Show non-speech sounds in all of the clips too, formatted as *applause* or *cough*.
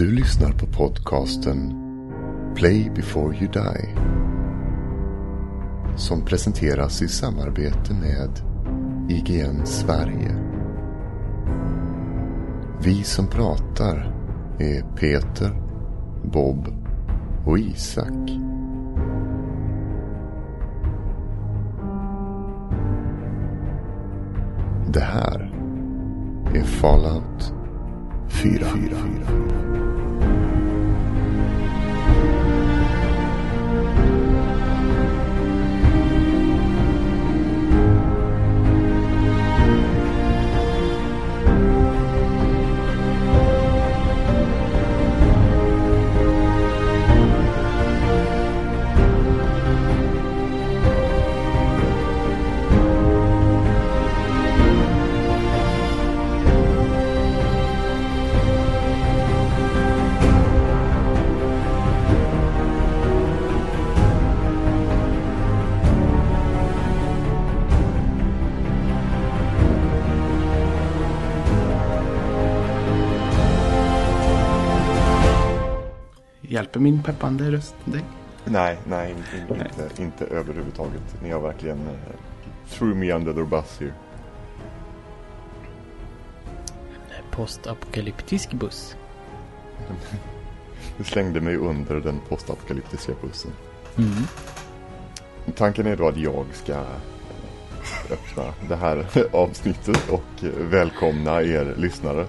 Du lyssnar på podcasten Play before you die. Som presenteras i samarbete med IGN Sverige. Vi som pratar är Peter, Bob och Isak. Fallout 4. Hjälper min peppande röst dig? Nej, nej, inte, inte, inte överhuvudtaget. Ni har verkligen uh, threw me under the bus here. Postapokalyptisk buss. Du slängde mig under den postapokalyptiska bussen. Mm. Tanken är då att jag ska eh, öppna det här *laughs* avsnittet och eh, välkomna er lyssnare.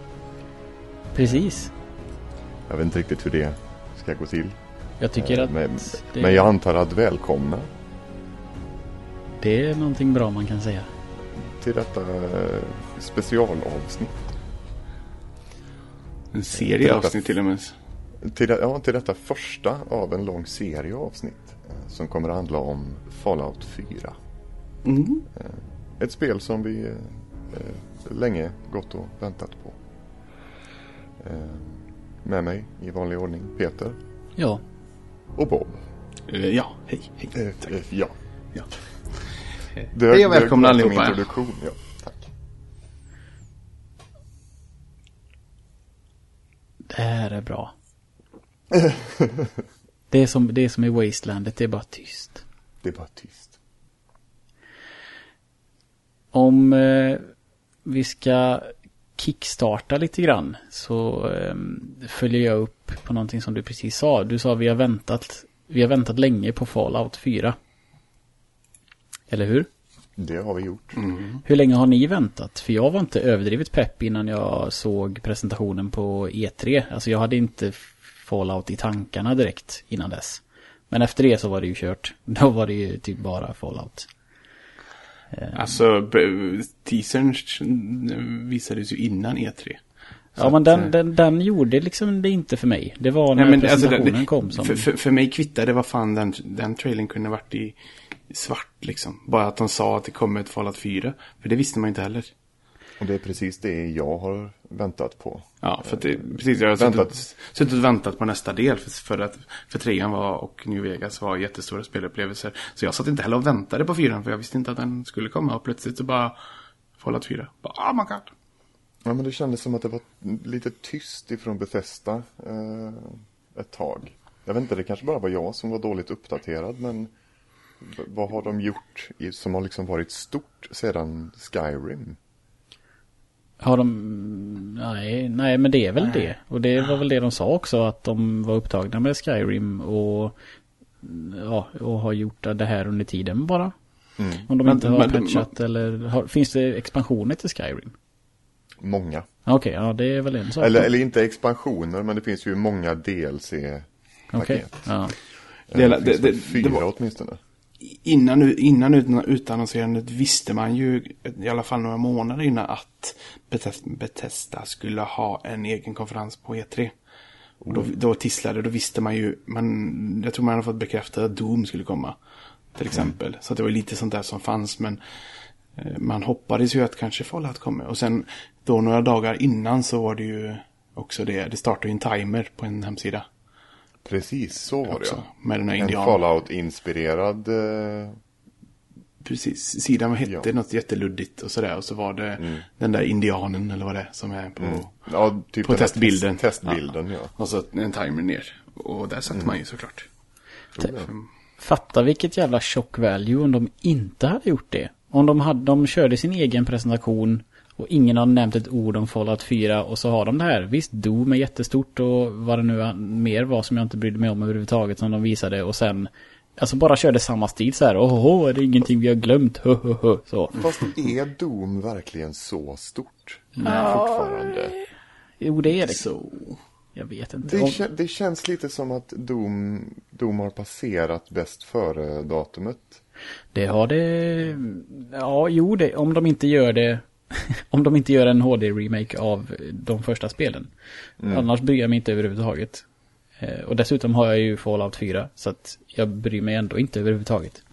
Precis. Jag vet inte riktigt hur det ska gå till. Jag tycker Eh, att Men, det, men jag antar att välkomna det är någonting bra man kan säga. till detta eh, specialavsnitt. En serie avsnitt till och med. Till, ja, till detta första av en lång serie avsnitt eh, som kommer att handla om Fallout 4. Mm. Ett spel som vi länge gått och väntat på. Med mig i vanlig ordning Peter Ja, och Bob. Eh, ja, hej, hej. Eh, eh, ja. Ja. Det Hej och välkomna allihopa. introduktion, ja. Tack. det här är bra. det, är som, det är som i Wastelandet, det är bara tyst. Det är bara tyst. Om eh, vi ska kickstarta lite grann så eh, följer jag upp på någonting som du precis sa. Du sa vi har väntat, vi har väntat länge på Fallout 4. Eller hur? Det har vi gjort. Hur länge har ni väntat? För jag var inte överdrivet pepp innan jag såg presentationen på E3. Alltså jag hade inte Fallout i tankarna direkt innan dess. Men efter det så var det ju kört. *laughs* Då var det ju typ bara Fallout. Alltså, b- teasern visades ju innan E E3. Så Ja men att, eh, den, den, den gjorde liksom det inte för mig. Det var när Nej, men alltså, presentationen det- kom som... För, för, för mig kvittade vad fan den, den trailern kunde varit i svart liksom. Bara att de sa att det kommer ett Fallout 4. För det visste man inte heller. Och det är precis det jag har väntat på. Ja, för att det, precis. Jag har Väntat. suttit, suttit och väntat på nästa del. För, för att för trean var och New Vegas var jättestora spelupplevelser. Så jag satt inte heller och väntade på fyran. För jag visste inte att den skulle komma. Och plötsligt så bara Fallout 4. Bara, oh my god. Ja, men det kändes som att det var lite tyst ifrån Bethesda eh, ett tag. Jag vet inte, det kanske bara var jag som var dåligt uppdaterad, men vad har de gjort i, som har liksom varit stort sedan Skyrim? Har de... Nej, nej men det är väl det. Och det var väl det de sa också. Att de var upptagna med Skyrim och... Ja, och har gjort det här under tiden bara. Mm. Om de Men- inte har men- patchat eller... Har, finns det expansioner till Skyrim? Många. Okej, ja det är väl en sak. Eller, eller inte expansioner, men det finns ju många DLC-paket. Okej, ja. Det- Det, det- väl det- fyra det var- åtminstone. Innan, innan ut- utannonserandet visste man ju i alla fall några månader innan att Bethesda, skulle ha en egen konferens på E3. Och då, då tisslade, då visste man ju, man, jag tror man hade fått bekräftat att Doom skulle komma. Till exempel. Så det var lite sånt där som fanns. Men eh, man hoppades ju att kanske Fallout kommer. Och sen då några dagar innan så var det ju också det. Det startade ju en timer på en hemsida. Precis, så var det också. ja. Med den här En indianen. Fallout-inspirerad eh, Precis, sidan hette Ja. Mm. något jätteluddigt och sådär. Och så var det den där indianen eller vad det är som är på... Ja, typ På testbilden. Test, testbilden, ja. Och så en timer ner. Och där satte man ju såklart. Fatta vilket jävla shock value om de inte hade gjort det. Om de, hade, de körde sin egen presentation och ingen har nämnt ett ord om Fallout 4 och så har de det här. Visst, Doom är jättestort och vad det nu mer var som jag inte brydde mig om överhuvudtaget som de visade och sen Alltså bara körde samma stil så här. Åh, är det ingenting vi har glömt? Hö, hö, hö. Så. Fast är Doom verkligen så stort? Fortfarande. Jo, det är det. Så... Jag vet inte. Det, Om- kä- det känns lite som att Doom, Doom har passerat bäst före datumet. Det har det... Ja, jo, det, om de inte gör det... *laughs* om de inte gör en HD-remake av de första spelen. Annars bryr jag mig inte överhuvudtaget. Eh, Och dessutom har jag ju Fallout 4, så att jag bryr mig ändå inte överhuvudtaget.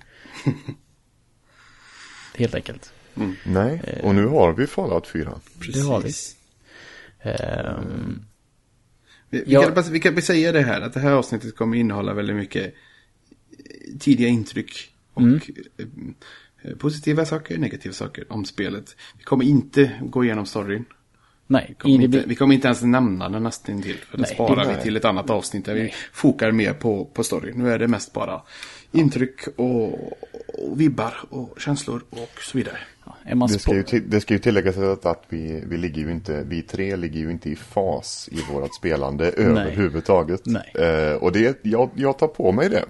*laughs* Helt enkelt. Nej, och nu har vi Fallout 4. Det har vi. Ehm, Vi, vi, Ja. kan, bara- vi kan bara säga det här, att det här avsnittet kommer innehålla väldigt mycket eh, tidiga intryck och eh, positiva saker, negativa saker om spelet. Vi kommer inte gå igenom storyn. nej, Vi kommer, inte, vi kommer inte ens nämna den nästan till. För det Nej, sparar vi till ett annat avsnitt där vi fokar mer på, på storyn. Nu är det mest bara intryck och, och vibbar och känslor och så vidare. är man Det ska, ju till, det ska ju tilläggas att, att vi, vi ligger ju inte, vi tre ligger ju inte i fas i vårat spelande överhuvudtaget. Nej. Eh, och det, jag, jag tar på mig det.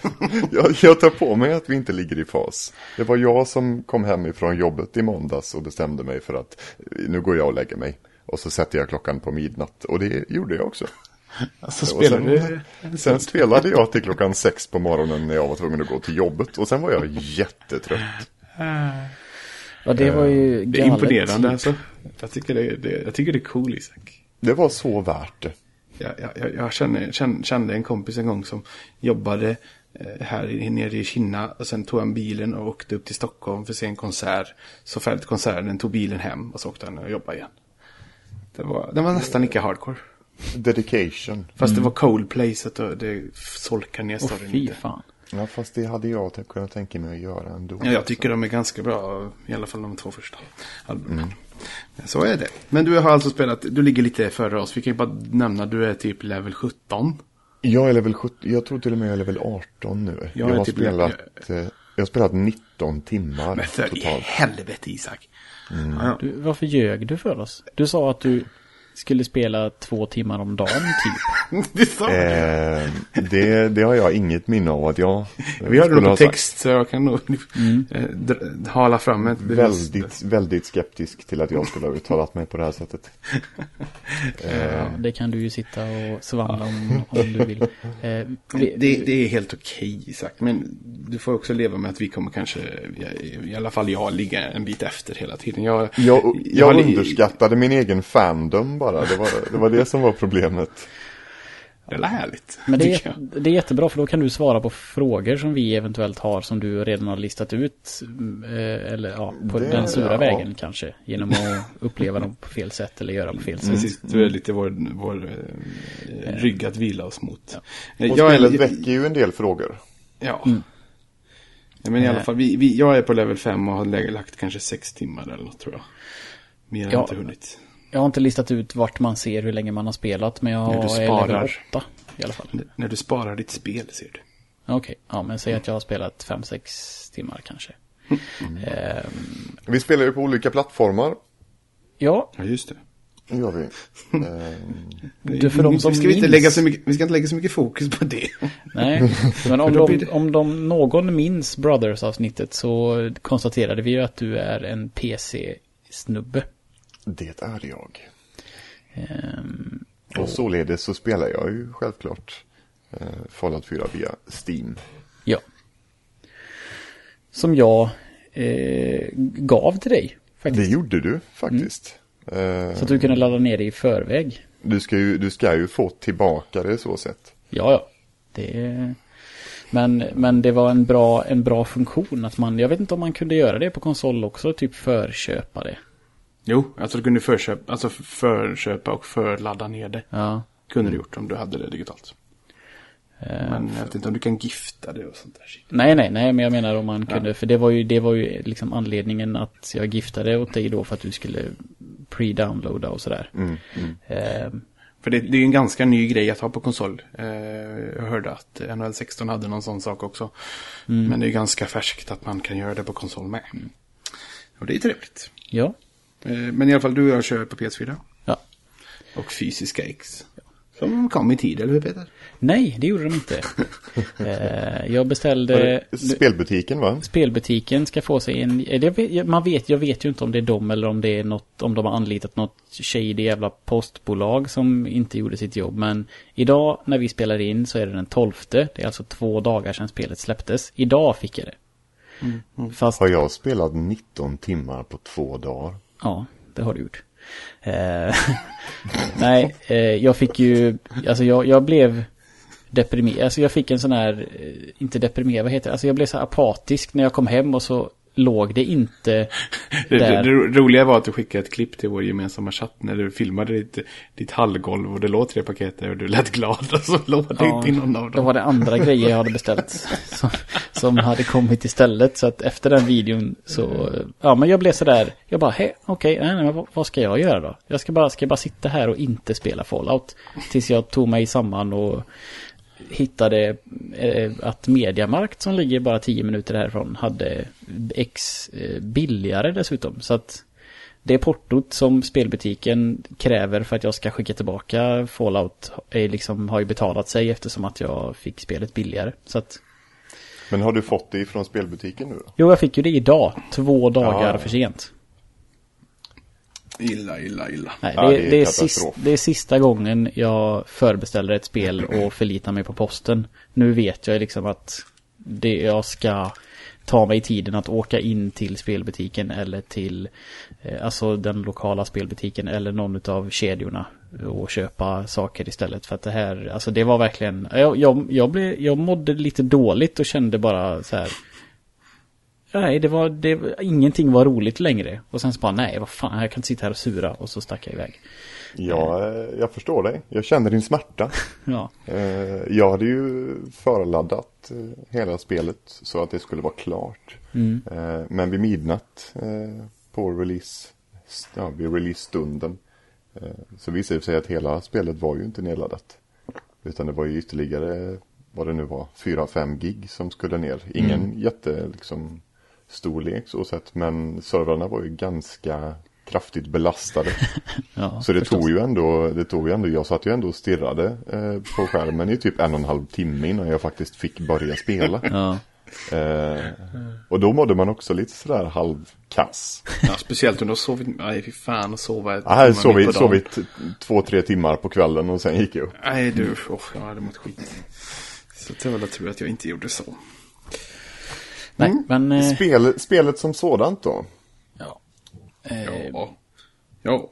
*laughs* jag, jag tar på mig att vi inte ligger i fas. Det var jag som kom hem ifrån jobbet i måndags och bestämde mig för att nu går jag och lägger mig. Och så sätter jag klockan på midnatt. Och det gjorde jag också. Alltså spelar sen, du... sen spelade jag till klockan sex på morgonen när jag var tvungen att gå till jobbet. Och sen var jag jättetrött. Ja, det var ju Det är galet. imponerande alltså. Jag tycker det, det, jag tycker det är cool Isak. Det var så värt det. Jag, jag, jag, kände, kände, kände en kompis en gång som jobbade eh, här nere i Kina. Och sen tog han bilen och åkte upp till Stockholm för att se en konsert. Så färdigt konserten, tog bilen hem och så åkte han och jobbade igen. Det var, det var nästan lika hardcore. Dedication. Fast det var Coldplay så att det, solkar ner storyn fy lite. fan. Ja, fast det hade jag kunnat tänka mig att göra ändå. Ja, jag tycker de är ganska bra, i alla fall de två första albumen. Så är det. Men du har alltså spelat, du ligger lite före oss. Vi kan ju bara nämna, du är typ level 17. Jag är level 17, jag tror till och med jag är level 18 nu. Jag Jag, har typ- spelat, eh, jag har spelat 19 timmar Men för i totalt. helvete Isak. Ja. Du, varför ljög du för oss? Du sa att du skulle spela två timmar om dagen typ. *laughs* Det. Eh, det, det har jag inget minne av att jag Vi hörde skulle det ha på text så jag kan nog *laughs* eh, dra- hala fram ett bevis. Väldigt, väldigt skeptisk till att jag skulle ha uttalat mig på det här sättet. *laughs* Ja, det kan du ju sitta och svamla om, om du vill. Eh, Det, det är helt okej Isak. Men du får också leva med att vi kommer kanske, i alla fall jag, ligga en bit efter hela tiden. Jag, Jag, jag, har li- underskattade min egen fandom bara. Det var, det var det som var problemet. Det är härligt. Men det är, det är jättebra för då kan du svara på frågor som vi eventuellt har som du redan har listat ut. eh, Eller ja, på Det- den sura ja. vägen kanske. Genom att uppleva dem på fel sätt eller göra på fel sätt. Precis, du är lite vår, vår eh, rygg att vila oss mot. Eh, Och Jag spelet väcker ju en del frågor. ja. ja. Men i alla Eh. fall, vi, vi, jag är på level 5 och har lagt kanske 6 timmar eller något tror jag. Mer har Ja. inte hunnit. Jag har inte listat ut vart man ser hur länge man har spelat. Men jag När du är sparar. level 8 i alla fall. När du sparar ditt spel ser du. Okej, ja men säg att jag har spelat 5-6 timmar kanske. Ehm, Vi spelar ju på olika plattformar. ja, Ja, just det. Det gör vi. *laughs* Du, för de vi, som ska inte minns- lägga så mycket, vi ska inte lägga så mycket fokus på det. Nej, *laughs* men om, de, om de, någon minns Brothers-avsnittet så konstaterade vi ju att du är en PC-snubbe. Det är jag. Ehm, Och således så spelar jag ju självklart eh, Fallout 4 via Steam. ja. Som jag eh, gav till dig Det faktiskt. gjorde du faktiskt. Eh, Så att du kunde ladda ner det i förväg. du, ska ju, du ska ju få tillbaka det så sett. Ja, ja. Det... Men, men det var en bra, en bra funktion att man, jag vet inte om man kunde göra det på konsol också, typ förköpa det. Jo, alltså du kunde förköpa, alltså förköpa och förladda ner det. Ja. Kunde du gjort om du hade det digitalt. Eh, Men jag vet inte om du kan gifta det och sånt där. shit. Nej, nej, nej, men jag menar om man kunde, för det var ju, det var ju liksom anledningen att jag giftade åt dig då för att du skulle pre-downloada och sådär. Mm, mm. Eh, För det, det är ju en ganska ny grej att ha på konsol. Eh, jag hörde att NHL 16 hade någon sån sak också. Men det är ganska färskt att man kan göra det på konsol med. Och det är trevligt. ja, men i alla fall du och jag kör på PS4. ja. Och fysiska X. Som kom i tid, eller hur Peter? Nej, det gjorde de inte. *laughs* eh, jag beställde... Spelbutiken va? Spelbutiken ska få sig en... eh, man vet, jag vet ju inte om det är dem eller om det är något, om de har anlitat något shady jävla postbolag som inte gjorde sitt jobb. Men idag när vi spelar in så är det den 12. Det är alltså två dagar sedan spelet släpptes. Idag fick jag det. Fast, Har jag spelat 19 timmar på två dagar? Ja, det har du gjort. Eh, *laughs* nej, eh, jag fick ju, alltså jag, jag blev deprimerad. Alltså jag fick en sån här, eh, inte deprimerad, vad heter det? Alltså jag blev så apatisk när jag kom hem och så låg det inte *laughs* Det, där. det, det roliga var att du skickade ett klipp till vår gemensamma chatt när du filmade ditt, ditt hallgolv och det låg tre paket där och du lät glad och så låg det inte i någon av dem. var det andra grejer jag hade beställt *laughs* som, som hade kommit istället. Så att efter den videon så, ja men jag blev sådär, jag bara, hej, okej, nej, nej, men vad, vad ska jag göra då? Jag ska bara, ska bara sitta här och inte spela Fallout. Tills jag tog mig samman och hittade eh, att Mediamarkt som ligger bara 10 minuter härifrån hade X eh, billigare dessutom. Så att det portot som spelbutiken kräver för att jag ska skicka tillbaka Fallout är liksom, har ju betalat sig eftersom att jag fick spelet billigare. Så att, Men har du fått det ifrån spelbutiken nu då? jo jag fick ju det idag, två dagar Ja. för sent. Illa, illa, illa. Nej, Ja, det, det är det, är katastrof. sist, det är sista gången jag förbeställer ett spel och förlitar mig på posten. Nu vet jag liksom att det jag ska ta mig tiden att åka in till spelbutiken eller till eh, alltså den lokala spelbutiken eller någon av kedjorna och köpa saker istället för att det här, alltså det var verkligen, jag, jag, jag, blev, jag mådde lite dåligt och kände bara så här Nej, det var, det, ingenting var roligt längre. Och sen så bara, nej, vad fan, jag kan inte sitta här och sura. Och så stack jag iväg. Ja, eh, jag förstår dig. Jag känner din smärta. *laughs* Ja, Eh, Jag hade ju förladdat eh, hela spelet så att det skulle vara klart. mm. Men vid midnatt på release, ja, vid release-stunden så visade det sig att hela spelet var ju inte nedladdat. Utan det var ju ytterligare, vad det nu var, 4-5 gig som skulle ner. Ingen jätte, liksom, storlek så sett, men servrarna var ju ganska kraftigt belastade. *laughs* ja Så det förstås. tog ju ändå, det tog ju ändå, jag satt ju ändå och stirrade eh, på skärmen i typ en och en halv timme innan jag faktiskt fick börja spela. Ja, *laughs* Eh, och då mådde man också lite sådär halvkass. Ja, speciellt om du har sovit, nej fy fan att sova mitt sovit, sovit två, tre timmar på kvällen och sen gick jag upp. Nej du, oh, jag hade mått skit. Så det var väl tur att jag inte gjorde så. Nej, men... Eh, Spel, spelet som sådant då? ja. Eh, Ja. Ja.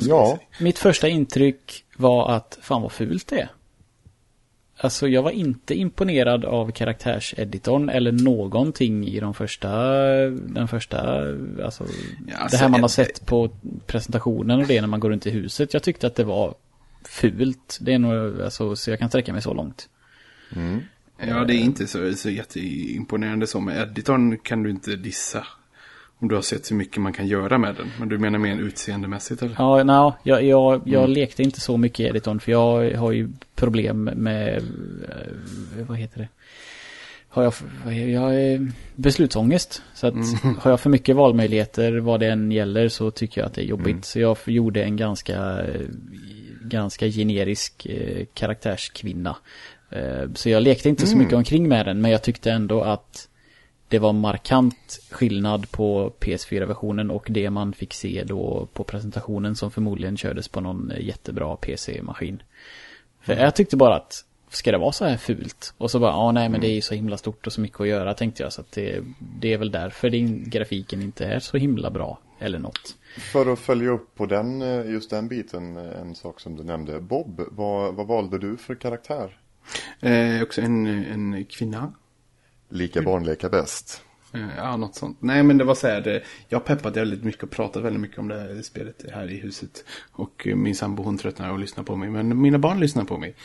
Ska Ja. säga? mitt första intryck var att, fan vad fult det är. Alltså jag var inte imponerad av karaktärseditorn eller någonting i de första, den första, alltså, Ja, alltså, det här man har ett- sett på presentationen och det när man går runt i huset. Jag tyckte att det var fult. Det är nog, alltså, så jag kan sträcka mig så långt. Ja, det är inte så, så jätteimponerande. Men editorn kan du inte dissa. Om du har sett hur mycket man kan göra med den. Men du menar mer utseendemässigt eller? Ja, no, jag, jag, jag lekte inte så mycket i editorn för jag har ju problem med, eh, vad heter det? Har jag, jag beslutsångest. Så att *laughs* har jag för mycket valmöjligheter vad det än gäller så tycker jag att det är jobbigt. Så jag gjorde en ganska, ganska generisk eh, karaktärskvinna. Eh, Så jag lekte inte så mycket omkring med den men jag tyckte ändå att det var markant skillnad på PS4-versionen och det man fick se då på presentationen som förmodligen kördes på någon eh, jättebra PC-maskin. För jag tyckte bara att, ska det vara så här fult? Och så bara, ja nej men det är ju så himla stort och så mycket att göra tänkte jag. Så att det, det är väl därför din grafiken inte är så himla bra. Eller något. För att följa upp på den, eh, just den biten, en sak som du nämnde. Bob, vad, vad valde du för karaktär? Eh, också en, en kvinna. Lika barn leka bäst. Eh, Ja, något sånt. Nej, men det var så här. Jag peppade väldigt mycket och pratade väldigt mycket om det här spelet här i huset. Och eh, min sambo hon tröttnade och lyssnade på mig. Men mina barn lyssnade på mig.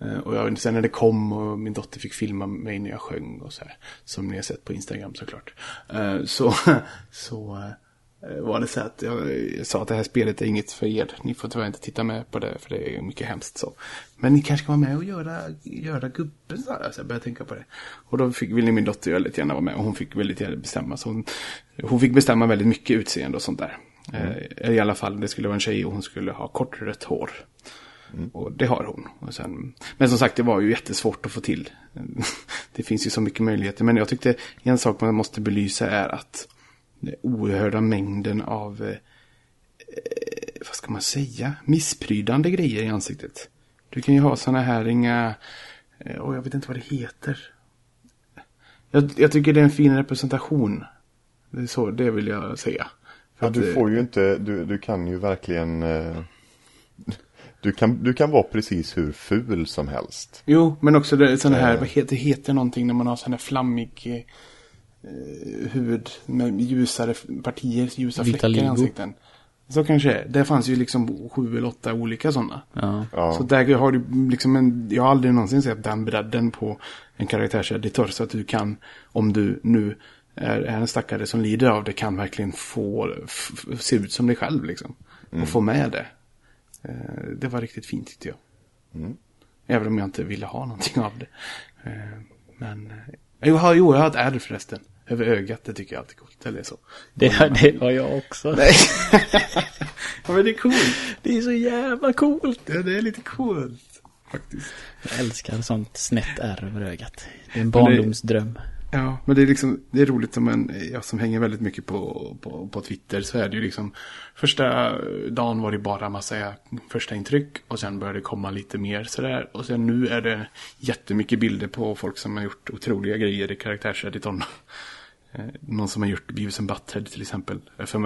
Eh, Och jag, sen när det kom och min dotter fick filma mig när jag sjöng och så här. Som ni har sett på Instagram såklart. Så, *laughs* så var det så att jag, sa att det här spelet är inget för er. Ni får tyvärr inte titta med på det för det är mycket hemskt så. Men ni kanske ska vara med och göra, göra gubben så här. Så jag började tänka på det. Och då fick, ville min dotter väldigt gärna vara med och hon fick väldigt gärna bestämma. Så hon, hon fick bestämma väldigt mycket utseende och sånt där. Eh, I alla fall, det skulle vara en tjej och hon skulle ha kort rött hår. Och det har hon. Sen, men som sagt, det var ju jättesvårt att få till. *laughs* Det finns ju så mycket möjligheter. Men jag tyckte en sak man måste belysa är att den oerhörda mängden av, eh, eh, vad ska man säga, missprydande grejer i ansiktet. Du kan ju ha sådana här inga, eh, och jag vet inte vad det heter. Jag, jag tycker det är en fin representation. Det, är så, det vill jag säga. För Ja, du eh, får ju inte, du, du kan ju verkligen eh, du, kan, du kan vara precis hur ful som helst. Jo, men också det, sån här, Eh. vad heter, det heter någonting när man har sån här flammig eh, hud med ljusare partier, ljusa fläckar Vitiligo. i ansikten. Så kanske det. Det fanns ju liksom sju eller åtta olika sådana. Ja. Ja. Så där har du liksom en, jag har aldrig någonsin sett den bredden på en karaktärseditor. Så att du kan, om du nu är, är en stackare som lider av det, kan verkligen få se ut som dig själv liksom. Och få med det. Eh, det var riktigt fint tyckte jag. Även om jag inte ville ha någonting av det. Eh, men, eh, jo, jag har- jo, jag har ett ärr förresten. Över ögat, det tycker jag alltid är coolt. Eller så. Det, det har jag också. *laughs* Ja, men det är coolt. Det är så jävla coolt. Ja, det är lite coolt. Faktiskt. Jag älskar sånt snett ärr över ögat. Det är en barndomsdröm. Ja, men det är liksom, det är roligt som en, jag som hänger väldigt mycket på, på, på Twitter så är det ju liksom, första dagen var det bara massa första intryck och sen började det komma lite mer sådär. Och sen nu är det jättemycket bilder på folk som har gjort otroliga grejer i karaktärseditorn. Eh, Någon som har gjort Beavis and Butthead till exempel.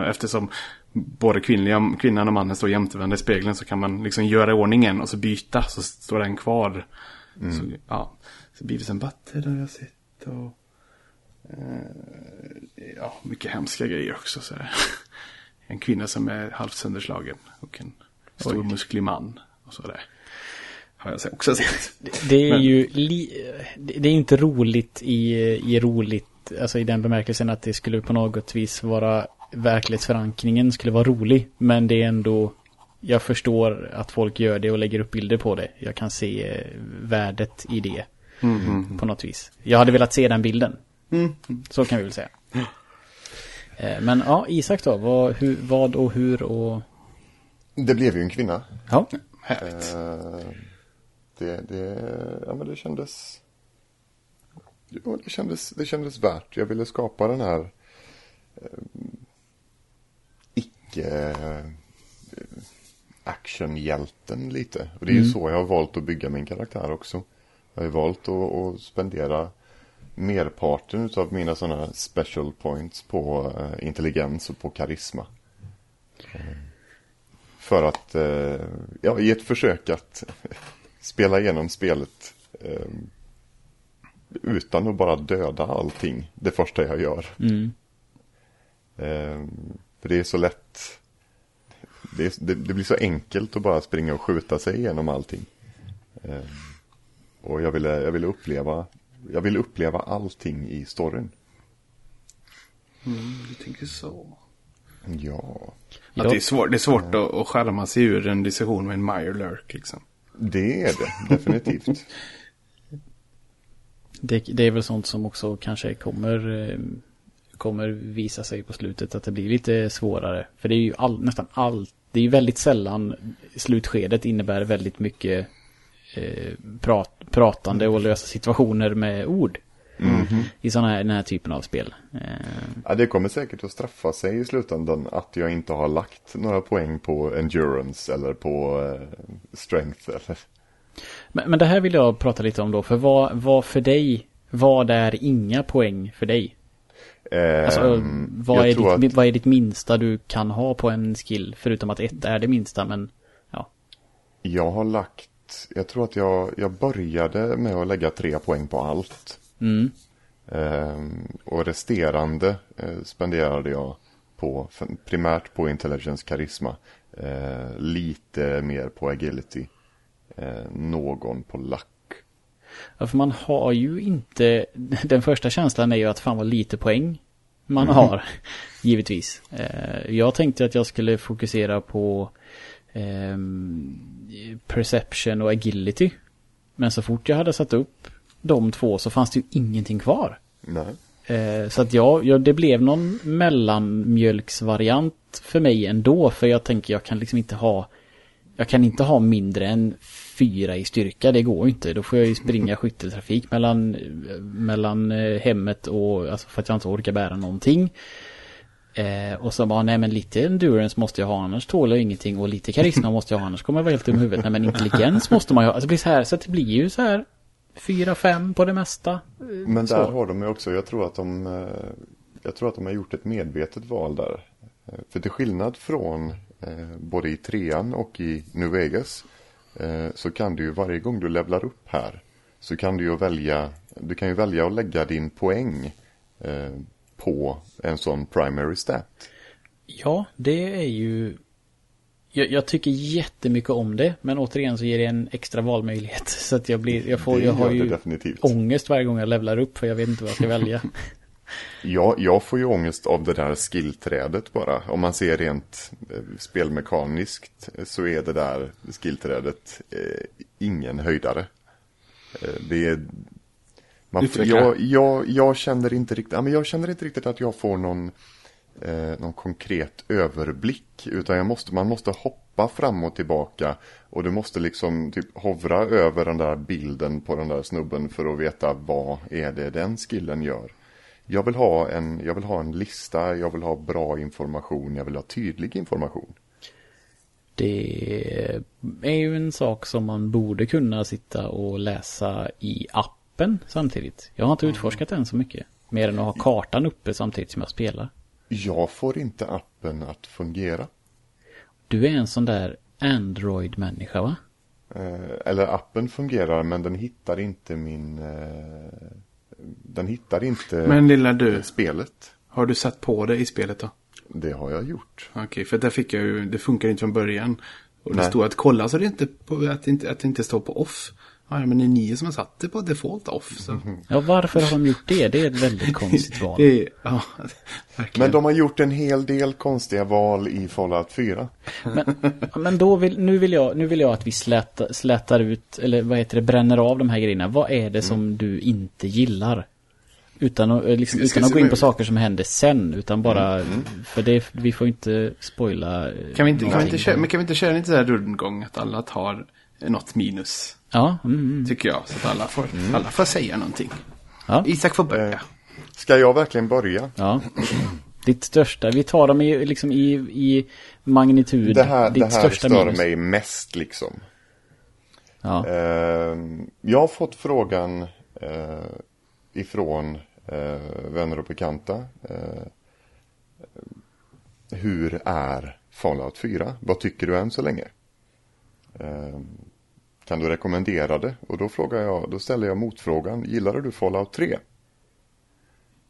Eftersom både kvinnliga, kvinnan och mannen står jämtevända i spegeln så kan man liksom göra ordningen och så byta så står den kvar. Så, ja. så Beavis and Butthead har jag sett och eh, ja, mycket hemska grejer också. Så. *laughs* En kvinna som är halvt sönderslagen och en stor musklig man och så där. Har jag också sett. Det är Men- ju li, det är inte roligt i, i roligt, alltså i den bemärkelsen att det skulle på något vis vara verklighetsförankringen skulle vara rolig. Men det är ändå, jag förstår att folk gör det och lägger upp bilder på det. Jag kan se eh, värdet i det på något vis. Jag hade velat se den bilden. Så kan vi väl säga. Eh, Men ja, Isak då, vad, hur, vad och hur och... Det blev ju en kvinna. Ja. Härligt. Eh, det, det, ja men det kändes, jo, det kändes, det kändes värt. Jag ville skapa den här eh, icke eh, actionhjälten lite. Och det är ju så jag har valt att bygga min karaktär också. Jag har valt att, att spendera merparten av mina sådana special points på eh, intelligens och på karisma. För att, eh, ja, i ett försök att *laughs* spela igenom spelet utan att bara döda allting det första jag gör. Mm. Eh, för det är så lätt, det, är, det, det blir så enkelt att bara springa och skjuta sig igenom allting. Eh, och jag ville, jag ville uppleva, jag ville uppleva allting i storyn. Mm, du tänker så. Ja, Att det är svårt, det är svårt att, att skärma sig ur en diskussion med en Meyerlurk liksom. det är det definitivt. *laughs* Det, det är väl sånt som också kanske kommer, eh, kommer visa sig på slutet att det blir lite svårare. För det är ju all, nästan allt, det är ju väldigt sällan slutskedet innebär väldigt mycket eh, prat, pratande och lösa situationer med ord. I såna här, den här typen av spel. Eh, Ja, det kommer säkert att straffa sig i slutändan att jag inte har lagt några poäng på endurance eller på eh, strength. Eller. Men, men det här vill jag prata lite om då, för vad, vad för dig, vad är inga poäng för dig? Alltså, Ehm, vad, är ditt, att- vad är ditt minsta du kan ha på en skill? Förutom att ett är det minsta, men ja. Jag har lagt, jag tror att jag, jag började med att lägga tre poäng på allt. Mm. Ehm, och resterande eh, spenderade jag på, primärt på intelligence karisma. Eh, lite mer på agility. Eh, någon på luck. Ja, för man har ju inte, *laughs* den första känslan är ju att fan vad lite poäng man har, *laughs* givetvis. Eh, jag tänkte att jag skulle fokusera på eh, perception och agility. Men så fort jag hade satt upp de två så fanns det ju ingenting kvar. Nej. Eh, så att ja, ja, det blev någon mellanmjölksvariant för mig ändå. För jag tänker jag kan liksom inte ha Jag kan inte ha mindre än fyra i styrka, det går inte. Då får jag ju springa skytteltrafik mellan, mellan eh, hemmet och, alltså för att jag inte orkar bära någonting. Eh, och så bara, nej men lite endurance måste jag ha annars tål jag ingenting och lite karisma måste jag ha annars kommer jag vara helt dum i huvudet. Nej men intelligens måste man ju ha. Alltså det blir så här, så det blir ju så här fyra, fem på det mesta. Men så. där har de ju också, jag tror att de eh, Jag tror att de har gjort ett medvetet val där. Eh, för till skillnad från både i trean och i New Vegas så kan du ju varje gång du levlar upp här så kan du ju välja Du kan ju välja att lägga din poäng på en sån primary stat. Ja, det är ju jag, jag, tycker jättemycket om det, men återigen så ger det en extra valmöjlighet. *laughs* Så att jag blir, jag får, jag har ju definitivt. ångest varje gång jag levlar upp för jag vet inte vad jag ska välja. *laughs* ja, jag får ju ångest av det där skillträdet bara. Om man ser rent eh, spelmekaniskt så är det där skillträdet eh, ingen höjdare. Eh, det är... Man, jag, jag, jag känner inte riktigt, men jag känner inte riktigt att jag får någon eh, någon konkret överblick. Utan jag måste, man måste hoppa fram och tillbaka. Och du måste liksom typ hovra över den där bilden på den där snubben för att veta vad är det den skillen gör. Jag vill ha en, jag vill ha en lista, jag vill ha bra information, jag vill ha tydlig information. Det är ju en sak som man borde kunna sitta och läsa i appen samtidigt. Jag har inte utforskat den så mycket. Mer än att ha kartan uppe samtidigt som jag spelar. Jag får inte appen att fungera. Du är en sån där Android-människa va? Eh, eller appen fungerar men den hittar inte min... Eh, den hittar inte Men lilla du. spelet. Har du satt på det i spelet då? Det har jag gjort. Okej, okay, för där fick jag ju, det funkar inte från början. Och det Nej. stod att kolla så det inte, på, att, det inte, att det inte står på off. Ja, men det är ni som har satt det på default off. Så. Ja, varför har de gjort det? Det är ett väldigt konstigt *laughs* val. det är, ja, *laughs* men de har gjort en hel del konstiga val i Fallout 4. Men, men då vill, nu, vill jag, nu vill jag att vi släta, slätar ut, eller vad heter det, bränner av de här grejerna. Vad är det som mm. du inte gillar? Utan att, liksom, utan att gå in på saker som händer sen, utan bara, mm. mm. för det, vi får inte spoila. Kan vi inte, kan vi inte köra, men kan vi inte köra lite där rundgång att alla tar något minus? Ja. Mm, mm. Tycker jag. Så att alla får, mm. alla får säga någonting. Ja. Isak får börja. Eh, ska jag verkligen börja? Ja. Ditt största. Vi tar dem i, liksom i, i magnitud. Det här, Ditt det här största stör minus. mig mest liksom. Ja. Eh, jag har fått frågan eh, ifrån eh, vänner och bekanta. Eh, hur är Fallout 4? Vad tycker du än så länge? Kan du rekommendera det? Och då frågar jag, då ställer jag motfrågan, gillade du Fallout 3?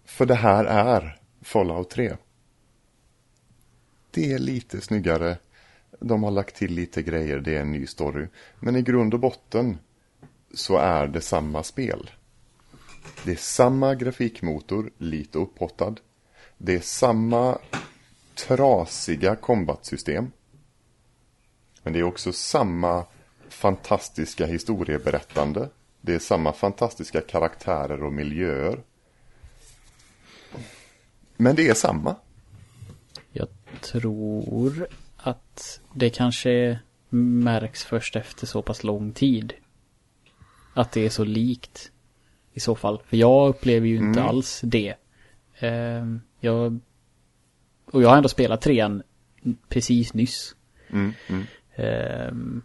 För det här är Fallout 3. Det är lite snyggare. De har lagt till lite grejer, det är en ny story. Men i grund och botten så är det samma spel. Det är samma grafikmotor, lite upphottad. Det är samma trasiga kombatsystem. Men det är också samma fantastiska historieberättande. Det är samma fantastiska karaktärer och miljöer. Men det är samma. Jag tror att det kanske märks först efter så pass lång tid. Att det är så likt. I så fall. För jag upplever ju inte mm. alls det. Uh, jag, och jag har ändå spelat trean precis nyss. Mm, mm.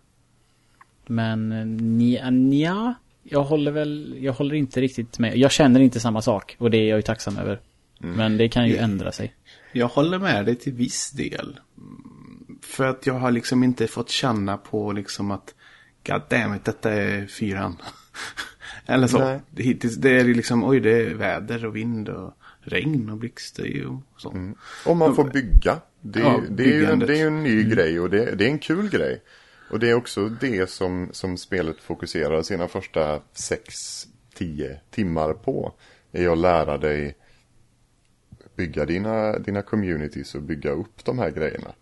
Men nja, nja, jag håller väl, jag håller inte riktigt med. Jag känner inte samma sak och det är jag ju tacksam över. Mm. Men det kan ju ändra sig. Jag håller med dig till viss del. För att jag har liksom inte fått känna på liksom att God damn it, detta är fyran. *laughs* Eller så. Nej. Hittills, det är ju liksom, oj det är väder och vind och regn och blixtar och så. Mm. Och man får bygga. Det, Ja, det, är, ju, det är ju en ny grej och det, det är en kul grej. Och det är också det som, som spelet fokuserar sina första 6-10 timmar på. Är att lära dig bygga dina, dina communities och bygga upp de här grejerna.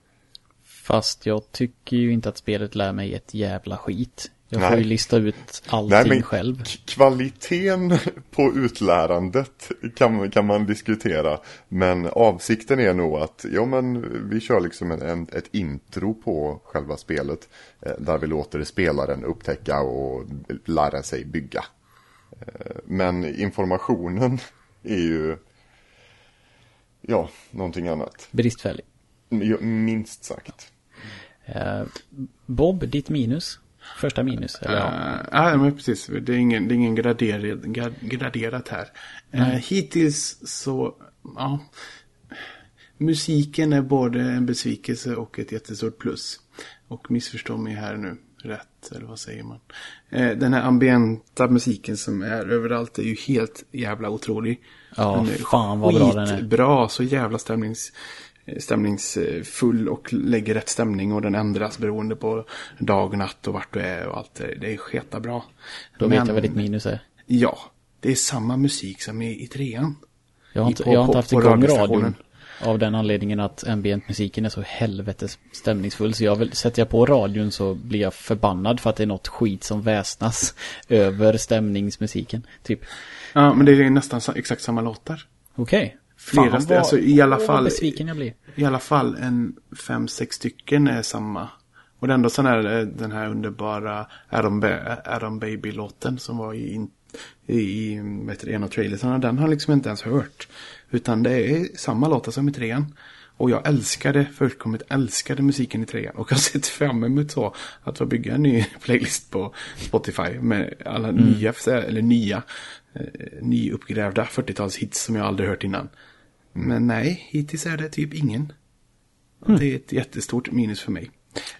Fast jag tycker ju inte att spelet lär mig ett jävla skit. Jag får Nej. ju lista ut allting Nej, men själv. kvaliteten *laughs* på utlärandet kan, kan man diskutera. Men avsikten är nog att ja, men vi kör liksom en, en, ett intro på själva spelet. Eh, där vi låter spelaren upptäcka och lära sig bygga. Eh, men informationen *laughs* är ju ja, någonting annat. Bristfällig. Minst sagt. Eh, Bob, ditt minus? Första minus? Eller ja. Ja, men precis. Det är ingen, det är ingen graderat, gra- graderat här. Eh, hittills så, ja. Musiken är både en besvikelse och ett jättestort plus. Och missförstå mig här nu rätt, eller vad säger man? Eh, den här ambienta musiken som är överallt är ju helt jävla otrolig. Ja, fan vad bra den är. Bra, så jävla stämnings, stämningsfull och lägger rätt stämning och den ändras beroende på dag, natt och vart du är och allt det. Det är sketa bra. Då vet jag vad ditt minus är. Ja, det är samma musik som i, i trean. Jag har inte, på- jag har inte på- haft igång radion. Av den anledningen att ambientmusiken är så helvetes stämningsfull. Så jag vill, sätter jag på radion så blir jag förbannad för att det är något skit som väsnas *laughs* över stämningsmusiken. Typ. Ja, men det är nästan exakt samma låtar. Okej. Flera Fan, st- alltså, i alla fall- Vad besviken jag blir. I alla fall en fem, sex stycken är samma. Och det enda sån här, eh, den här underbara Adam, Adam Baby-låten som var i, i, i vad en av trailersarna. Den har jag liksom inte ens hört. Utan det är samma låtar som i trean. Och jag älskade, fullkomligt älskade musiken i trean. Och jag har sett fram emot så att få bygga en ny *laughs* playlist på Spotify med alla nya, eller nya, eh, nyuppgrävda 40-talshits som jag aldrig hört innan. Men nej, hittills är det typ ingen. Och Det är ett jättestort minus för mig.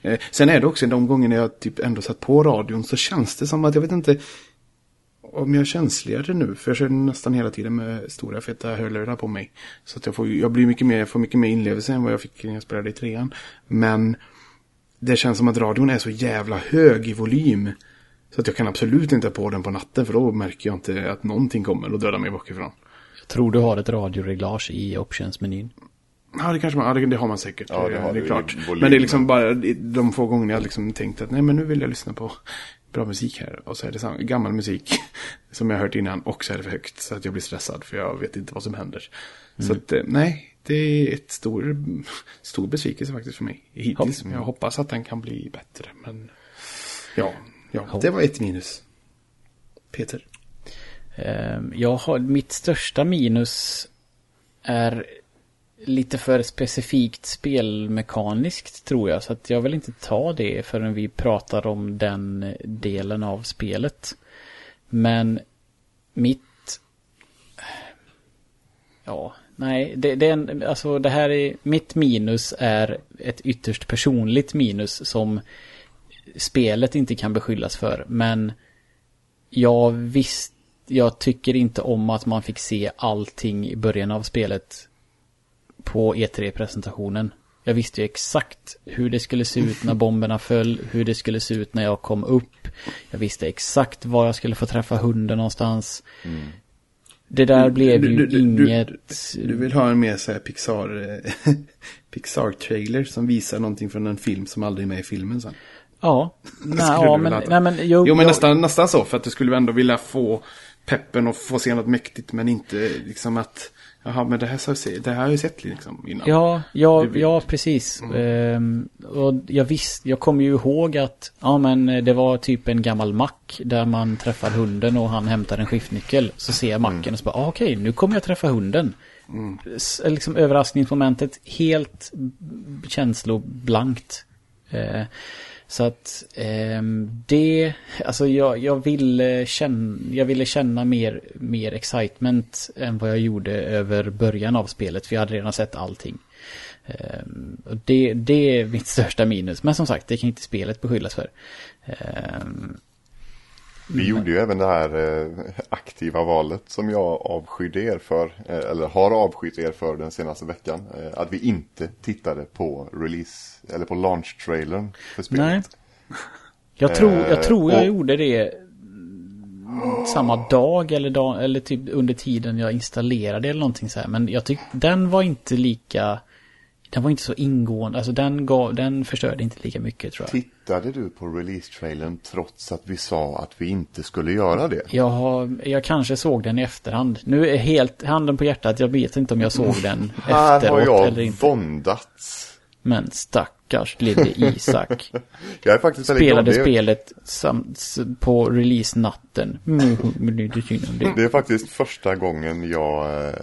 Eh, sen är det också de gångerna jag typ ändå satt på radion så känns det som att jag vet inte om jag är känsligare nu. För jag kör nästan hela tiden med stora feta hörlurar på mig. Så att jag får, jag blir mycket mer, jag får mycket mer inlevelse än vad jag fick när jag spelade i trean. Men det känns som att radion är så jävla hög i volym. Så att jag kan absolut inte ha på den på natten för då märker jag inte att någonting kommer och dödar mig bakifrån. Tror du har ett radioreglage i optionsmenyn. Ja, det kanske man, ja, det, det har man säkert. Ja, det har det är klart. Men det är liksom bara de få gångerna jag liksom tänkt att nej, men nu vill jag lyssna på bra musik här. Och så är det samma, gammal musik *laughs* som jag har hört innan och så är det för högt. Så att jag blir stressad för jag vet inte vad som händer. Så att eh, nej, det är ett stor, stor besvikelse faktiskt för mig. Hittills. Men jag hoppas att den kan bli bättre. Men ja, ja det var ett minus. Peter. Ehm, jag har, mitt största minus är lite för specifikt spelmekaniskt tror jag. Så att jag vill inte ta det förrän vi pratar om den delen av spelet. Men mitt... Ja, nej, det, det, är en, alltså det här är... Mitt minus är ett ytterst personligt minus som spelet inte kan beskyllas för. Men jag visste jag tycker inte om att man fick se allting i början av spelet på E3-presentationen. Jag visste ju exakt hur det skulle se ut när bomberna föll, hur det skulle se ut när jag kom upp. Jag visste exakt var jag skulle få träffa hunden någonstans. Det där blev ju Du- du- du- inget... Du vill ha en mer så här Pixar, eh, *laughs* Pixar-trailer som visar någonting från en film som aldrig är med i filmen sen. Ja, *laughs* nej, ja du men, nej men jo, Jo men jag- nästan, nästan så för att du skulle ändå vilja få peppen och få se något mäktigt men inte liksom att Jaha men det här, så- det här har jag ju sett liksom innan. Ja, ja, ja precis. Ehm, och jag visste, jag kommer ju ihåg att, ja men det var typ en gammal mack där man träffar hunden och han hämtar en skiftnyckel. Så ser jag macken och så bara, ah, okej, nu kommer jag träffa hunden. S- Liksom överraskningsmomentet helt känsloblankt. Eh, så att eh, det, alltså jag, jag, ville känna, jag ville känna mer, mer excitement än vad jag gjorde över början av spelet. För jag hade redan sett allting. Eh, och det, det är mitt *laughs* största minus. Men som sagt, det kan inte spelet beskyllas för. Eh, vi gjorde ju även det här eh, aktiva valet som jag avskydde er för, eh, eller har avskytt er för den senaste veckan. Eh, att vi inte tittade på release, eller på launch-trailern för spelet. Nej. Jag tror jag, tror jag och- gjorde det mm, samma dag eller, dag eller typ under tiden jag installerade eller någonting så här. Men jag tyckte den var inte lika... Den var inte så ingående. Alltså den, gav, den förstörde inte lika mycket tror jag. Tittade du på release-trailern trots att vi sa att vi inte skulle göra det? Jag, har, jag kanske såg den i efterhand. Nu är helt handen på hjärtat. Jag vet inte om jag såg den Här har efteråt jag eller inte. våndats. Men stackars lille Isak. *laughs* Jag är faktiskt Spelade spelet på release-natten. Men det är inte synd om det. Det är faktiskt första gången jag, eh,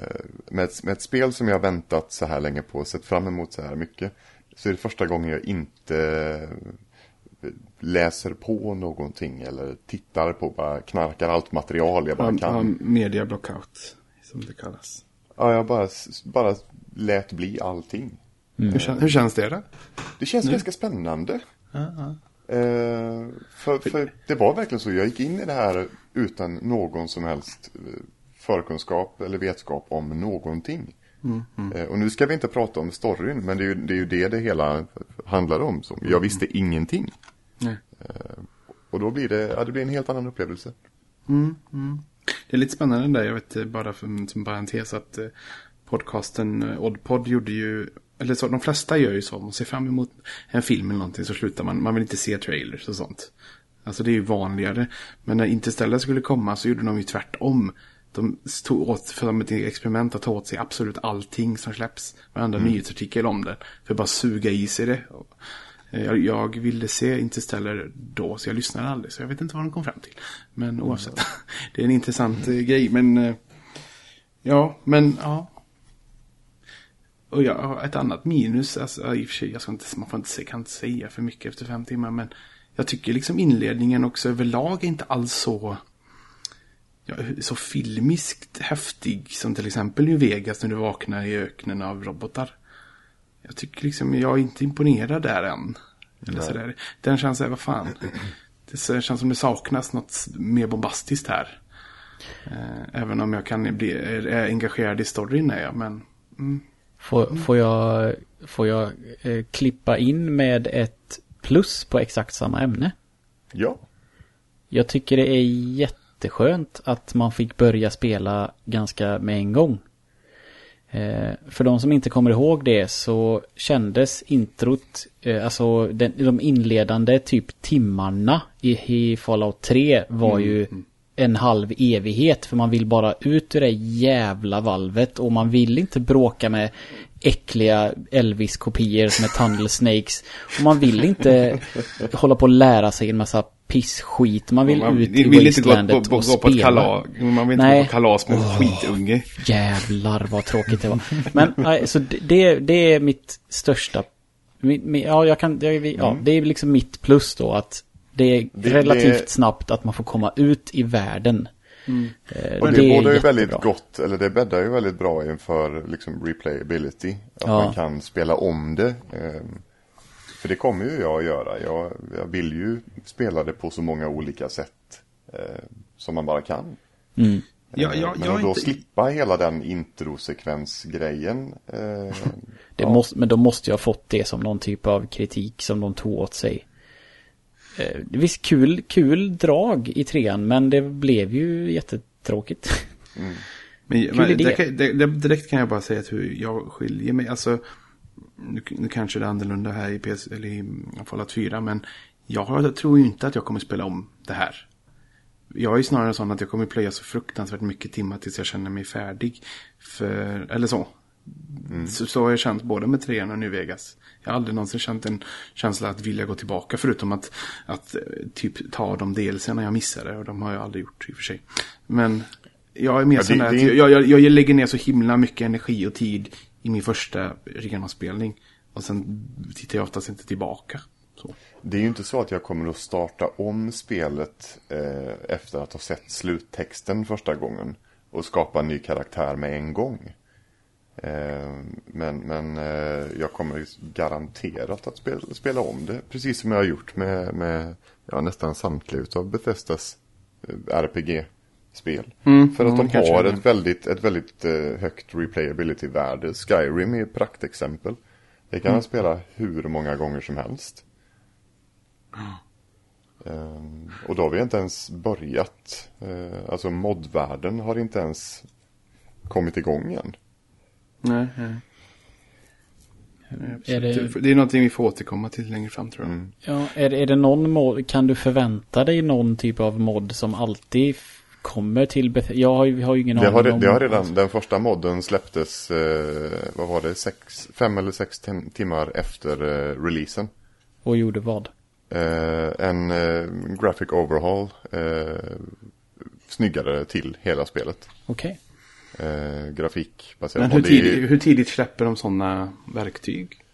med ett, med ett spel som jag väntat så här länge på, sett fram emot så här mycket, så är det första gången jag inte eh, läser på någonting eller tittar på, bara knarkar allt material jag bara Ja, kan. media blockout, som det kallas. Ja, jag bara, bara lät bli allting. Hur, kän, hur känns det då? Det känns ganska spännande. Eh, för, för det var verkligen så, jag gick in i det här utan någon som helst eh, förkunskap eller vetskap om någonting. Eh, och nu ska vi inte prata om storyn, men det är ju det, är ju det, det hela handlar om. Så jag visste ingenting. Eh, och då blir det, ja, det blir en helt annan upplevelse. Det är lite spännande där, jag vet bara för, som parentes att podcasten Oddpod gjorde ju, eller så, de flesta gör ju så, man ser fram emot en film eller någonting så slutar man, man vill inte se trailers och sånt. Alltså det är ju vanligare. Men när Interstellar skulle komma så gjorde de ju tvärtom. De tog åt, för ett experiment att ta åt sig absolut allting som släpps. Varenda nyhetsartikel om det. För att bara suga i sig det. Jag, jag ville se Interstellar då, så jag lyssnade aldrig. Så jag vet inte vad de kom fram till. Men oavsett. *laughs* Det är en intressant eh, grej. Men eh, ja, men ja. Och jag har ett annat minus, alltså, i och för sig, jag ska inte, man får inte, kan inte säga för mycket efter fem timmar, men jag tycker liksom inledningen också överlag är inte alls så, ja, så filmiskt häftig som till exempel New Vegas när du vaknar i öknen av robotar. Jag tycker liksom, jag är inte imponerad där än. Eller sådär. Den känns, såhär, vad fan. Det känns som det saknas något mer bombastiskt här. Eh, Även om jag kan bli engagerad i storyn är jag, men Får, får jag, får jag eh, klippa in med ett plus på exakt samma ämne? Ja, Jag tycker det är jätteskönt att man fick börja spela ganska med en gång. Eh, för de som inte kommer ihåg det så kändes introt, eh, alltså den, de inledande typ timmarna i, i Fallout 3 var ju en halv evighet. För man vill bara ut ur det jävla valvet och man vill inte bråka med äckliga Elvis-kopior som är Tunnel Snakes. Och man vill inte hålla på och lära sig en massa pissskit. Man vill man ut i vill inte gå, Wastelandet och på, gå på ett spela. kalas. Man vill inte Nej. gå på kalas med en skitunge. Jävlar vad tråkigt det var. Men nej, så det- det, är mitt största... Ja, jag kan, är- ja, det är liksom mitt plus då att det är Det- relativt det- snabbt att man får komma ut i världen. Eh, och det, är bådar ju väldigt gott, eller det bäddar ju väldigt bra inför liksom replayability. Att Ja. man kan spela om det. Eh, för det kommer ju jag att göra. Jag, jag vill ju spela det på så många olika sätt eh, som man bara kan. Mm. Ja, Eh, ja, Men jag att då inte- slippa hela den introsekvensgrejen. Eh, Det ja. måste, men då måste jag ha fått det som någon typ av kritik som de tog åt sig. Eh, visst, kul, kul drag i trean, men det blev ju jättetråkigt. Men, *laughs* Kul men idé. det, det, direkt kan jag bara säga att hur jag skiljer mig. Alltså, nu, nu kanske det är annorlunda här i, PS, eller i Fallout 4, men jag, tror ju inte att jag kommer spela om det här. Jag är snarare sån att jag kommer plöja så fruktansvärt mycket timmar tills jag känner mig färdig. För, eller så. Så, så har jag känt både med trean och New Vegas. Jag har aldrig någonsin känt en känsla att vilja gå tillbaka förutom att, att eh, typ ta de delserna jag missade och de har jag aldrig gjort i och för sig. Men jag är mer Ja, sån där det att jag, jag, jag lägger ner så himla mycket energi och tid i min första genomspelning. Och sen tittar jag oftast inte tillbaka. Så. Det är ju inte så att jag kommer att starta om spelet eh, efter att ha sett sluttexten första gången och skapa en ny karaktär med en gång. Eh, men men eh, jag kommer garanterat att spela, spela om det, precis som jag har gjort med, med ja, nästan samtliga av Bethesdas RPG-spel. Mm, För att ja, de har ett väldigt, ett väldigt eh, högt replayability-värde. Skyrim är ett praktexempel. Det kan man spela hur många gånger som helst. Och då har vi inte ens börjat. Eh, alltså modvärlden har inte ens kommit igång än. Nej, nej. Är det- det är någonting vi får återkomma till längre fram tror jag. Mm. Ja, är, är det någon mod, kan du förvänta dig någon typ av mod som alltid kommer till Beth- Jag har, har ju ingen Det aning har, om... det har redan, den första modden släpptes, eh, vad var det, sex, fem eller sex tim- timmar efter eh, releasen. Och gjorde vad? Eh, en eh, graphic overhaul, eh, snyggare till hela spelet. Okej. Eh, grafikbaserat. Men hur, det är- hur tidigt släpper de sådana verktyg?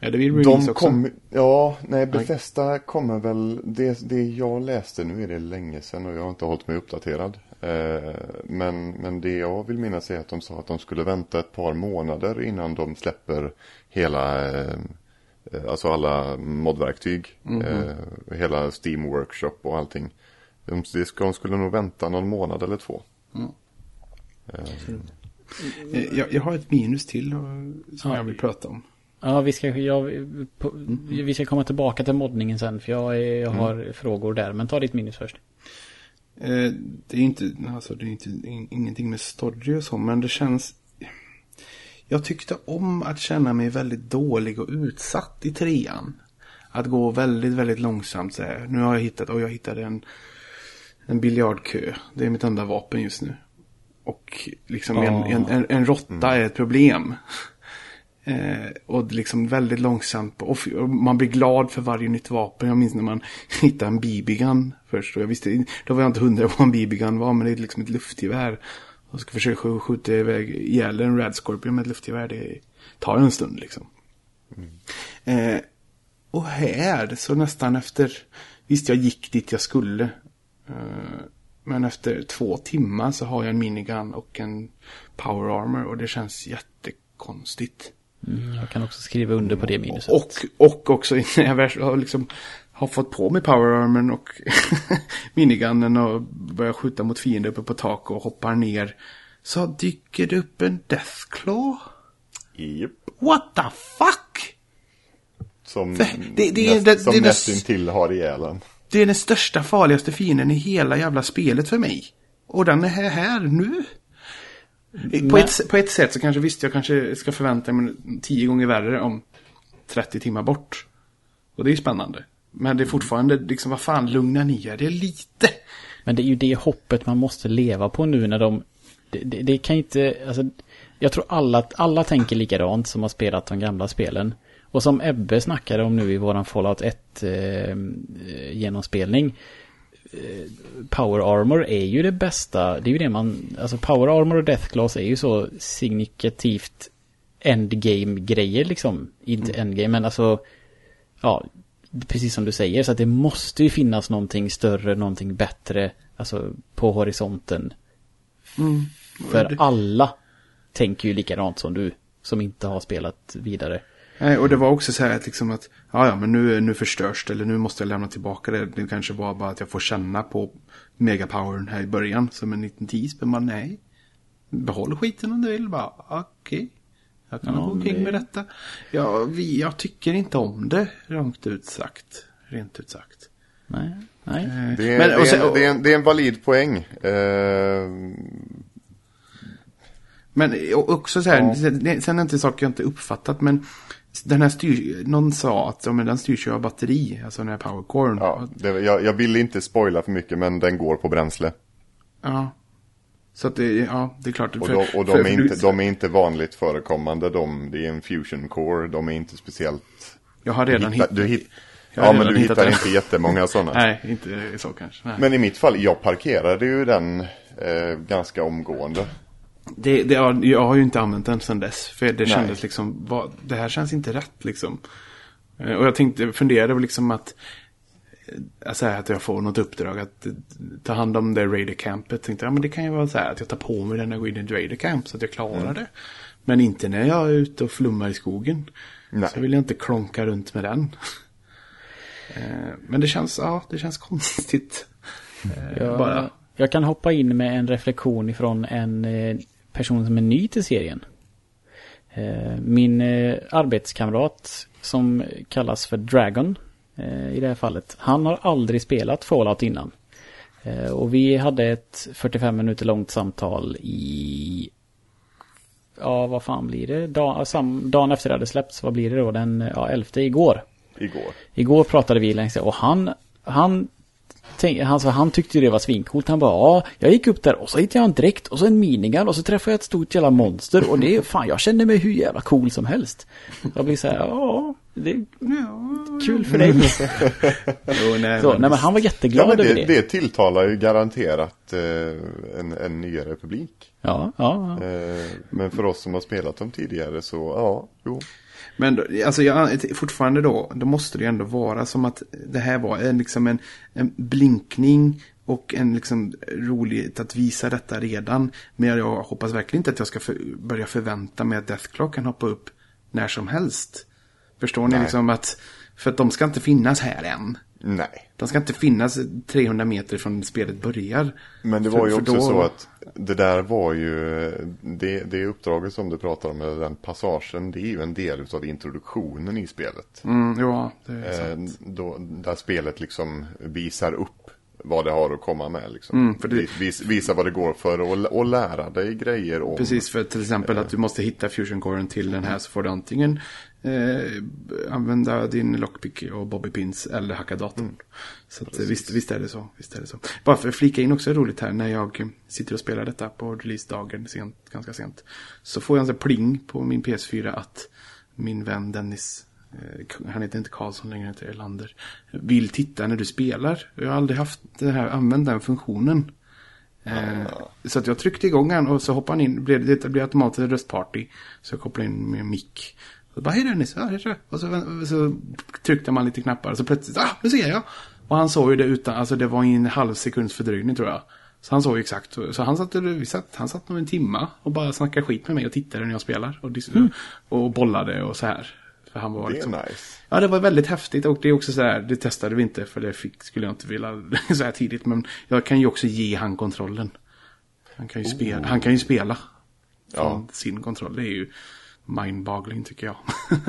Är det vid release De också? kom, ja, nej, Bethesda kommer väl, det, det jag läste, nu är det länge sedan och jag har inte hållit mig uppdaterad. Eh, men, men det jag vill minnas är att de sa att de skulle vänta ett par månader innan de släpper hela, eh, alltså alla modverktyg, eh, hela Steam Workshop och allting. De, de skulle nog vänta någon månad eller två. Eh, Jag, jag har ett minus till som Ja. jag vill prata om. Ja, vi ska, jag, på, vi ska komma tillbaka till moddningen sen för jag, jag har frågor där. Men ta ditt minus först. Eh, Det är inte, alltså det är inte in- ingenting med story och så, men det känns... Jag tyckte om att känna mig väldigt dålig och utsatt i trean. Att gå väldigt, väldigt långsamt så här. Nu har jag hittat, och jag hittade en, en biljardkö. Det är mitt enda vapen just nu. Och liksom en, Ah. en, en, en råtta är ett problem. *laughs* Eh, och liksom väldigt långsamt. Och man blir glad för varje nytt vapen. Jag minns när man *laughs* hittade en BB-gun först. Och jag visste, då var jag inte hundra vad en BB-gun var. Men det är liksom ett luftgevär. Och ska försöka sk- skjuta iväg ihjäl en Rad Scorpion med ett luftgevär. Det tar en stund liksom. Eh, och här, så nästan efter... Visst, jag gick dit jag skulle. Eh, men efter två timmar så har jag en minigun och en power armor. Och det känns jättekonstigt. Mm, jag kan också skriva under på det minuset. Och, och också när jag har, liksom, har fått på mig power armorn och *laughs* minigunnen och börjar skjuta mot fiender uppe på tak och hoppar ner. Så dyker det upp en Deathclaw. Japp. What the fuck? Som Det- det- det är- näst, det- som det nästintill har ihjäl en. Det är den största farligaste fienden i hela jävla spelet för mig. Och den är här, nu. På, ett, på ett sätt så kanske visst jag kanske ska förvänta mig tio gånger värre om 30 timmar bort. Och det är spännande. Men det är fortfarande liksom, vad fan, lugna ner er lite. Men det är ju det hoppet man måste leva på nu när de... Det, det, det kan inte... Alltså, jag tror alla, alla tänker likadant som har spelat de gamla spelen. Och som Ebbe snackade om nu i våran Fallout 1 eh, eh, genomspelning. Power Armor är ju det bästa. Det är ju det man... Alltså Power Armor och Death Class är ju så signifikativt endgame-grejer liksom. Inte endgame, men alltså... Ja, precis som du säger. Så att det måste ju finnas någonting större, någonting bättre. Alltså på horisonten. För det- alla tänker ju likadant som du. Som inte har spelat vidare. Nej, och det var också så här att liksom att, ja ja men nu, nu förstörs det eller nu måste jag lämna tillbaka det. Det kanske var bara att jag får känna på megapowern här i början som en liten tease. Men man nej, behåll skiten om du vill bara, okej. Jag kan Ja, gå omkring det- med detta. Ja, vi, jag tycker inte om det, rent ut sagt. Rent ut sagt. Nej, nej. Det är, men- det, och är, sen- en- det, är en, det är en valid poäng. Eh, Men också så här, Ja. sen- sen är det inte saker jag inte uppfattat, men den här styr, någon sa att ja, men den styrs ju av batteri, alltså den här powercoren. ja, det, jag, jag vill inte spoila för mycket men den går på bränsle. Ja. Så att det, ja, det är klart. Och, de, och de, för- är inte, du- de är inte vanligt förekommande. De, det är en fusion core. De är inte speciellt... Jag har redan hittat. du hit, Jag har Ja men du hittar den. inte jättemånga sådana. *laughs* Nej, inte så kanske. Nej. Men i mitt fall, jag parkerade ju den eh, ganska omgående. Det, det, ja, jag har ju inte använt den sedan dess. För det Nej. kändes liksom, vad, det här känns inte rätt liksom. Eh, Och jag tänkte, funderade liksom att, så här, att jag får något uppdrag att eh, ta hand om det Raider Campet. Tänkte, ja men det kan ju vara så här att jag tar på mig den när jag går in i ett Raider Camp så att jag klarar Mm. det. Men inte när jag är ute och flummar i skogen. Nej. Så vill jag inte klonka runt med den. Men det känns, ja, det känns konstigt. Eh, Ja. Bara. Jag kan hoppa in med en reflektion ifrån en eh, person som är ny till serien. Eh, min eh, arbetskamrat som kallas för Dragon i det här fallet. Han har aldrig spelat Fallout innan. Och vi hade ett 45 minuter långt samtal i... Ja, vad fan blir det? Dag, sam, dagen efter det hade släppts, vad blir det då? Den ja, 11 igår. Igår. Igår pratade vi längs och han, han Tänk, alltså, han tyckte det var svincoolt. Han bara, ja, jag gick upp där och så hittade jag en dräkt och så en minigun och så träffade jag ett stort jävla monster och det är fan, jag känner mig hur jävla cool som helst. Jag blir så här, ja, det är kul för dig. *laughs* Jo, nej, Så, men- nej men han var Ja, jätteglad över det, det. det tilltalar ju garanterat eh, en, en nyare publik. Ja, ja, ja. Eh, men för oss som har spelat dem tidigare så, ja, jo. Men alltså jag, fortfarande då, då måste det ju ändå vara som att det här var en, liksom en, en blinkning och en liksom roligt att visa detta redan. Men jag hoppas verkligen inte att jag ska för, börja förvänta mig att Deathclock kan hoppa upp när som helst. Förstår ni Nej. liksom att, för att de ska inte finnas här än. Nej. De ska inte finnas 300 meter från spelet börjar. Men det För- var ju för också då- så att det där var ju, det, det uppdraget som du pratar om, den passagen, det är ju en del av introduktionen i spelet. Mm, ja, det är sant. Eh, då, där spelet liksom visar upp vad det har att komma med. Liksom. Mm, för det- Vis- Vis, visa vad det går för och, och lära dig grejer om. Precis, för till exempel att du måste hitta fusion till den här så får du antingen eh, använda din lockpick och bobbypins eller hacka datorn. Så att, eh, visst, visst är det så. Visst är det så. Bara för att flika in också roligt här när jag eh, sitter och spelar detta på releasedagen sent, ganska sent. Så får jag en sån pling på min PS4 att min vän Dennis eh, han heter inte Karlsson längre, han heter Elander. Vill titta när du spelar. Jag har aldrig haft det här, använt den funktionen. Eh, Så att jag tryckte igång han och så hoppade han in. Blev, det blev automatiskt röstparty. Så jag kopplade in min mick. Så bara, hej Dennis, ja, hej. Och så, så tryckte man lite knappar och så plötsligt, ah, nu ser jag. Och han såg ju det utan, alltså det var en halv sekunds fördröjning tror jag. Så han såg ju exakt. Så han satt, vi satt, han satt nog en timma och bara snackade skit med mig och tittade när jag spelar. Och, dis- och bollade och så här. För han var det är liksom, nice. Ja, det var väldigt häftigt och det är också så här, det testade vi inte för det fick, skulle jag inte vilja *laughs* så här tidigt. Men jag kan ju också ge han kontrollen. Han kan ju, spela, han kan ju spela från Ja. sin kontroll. Det är ju mindboggling tycker jag.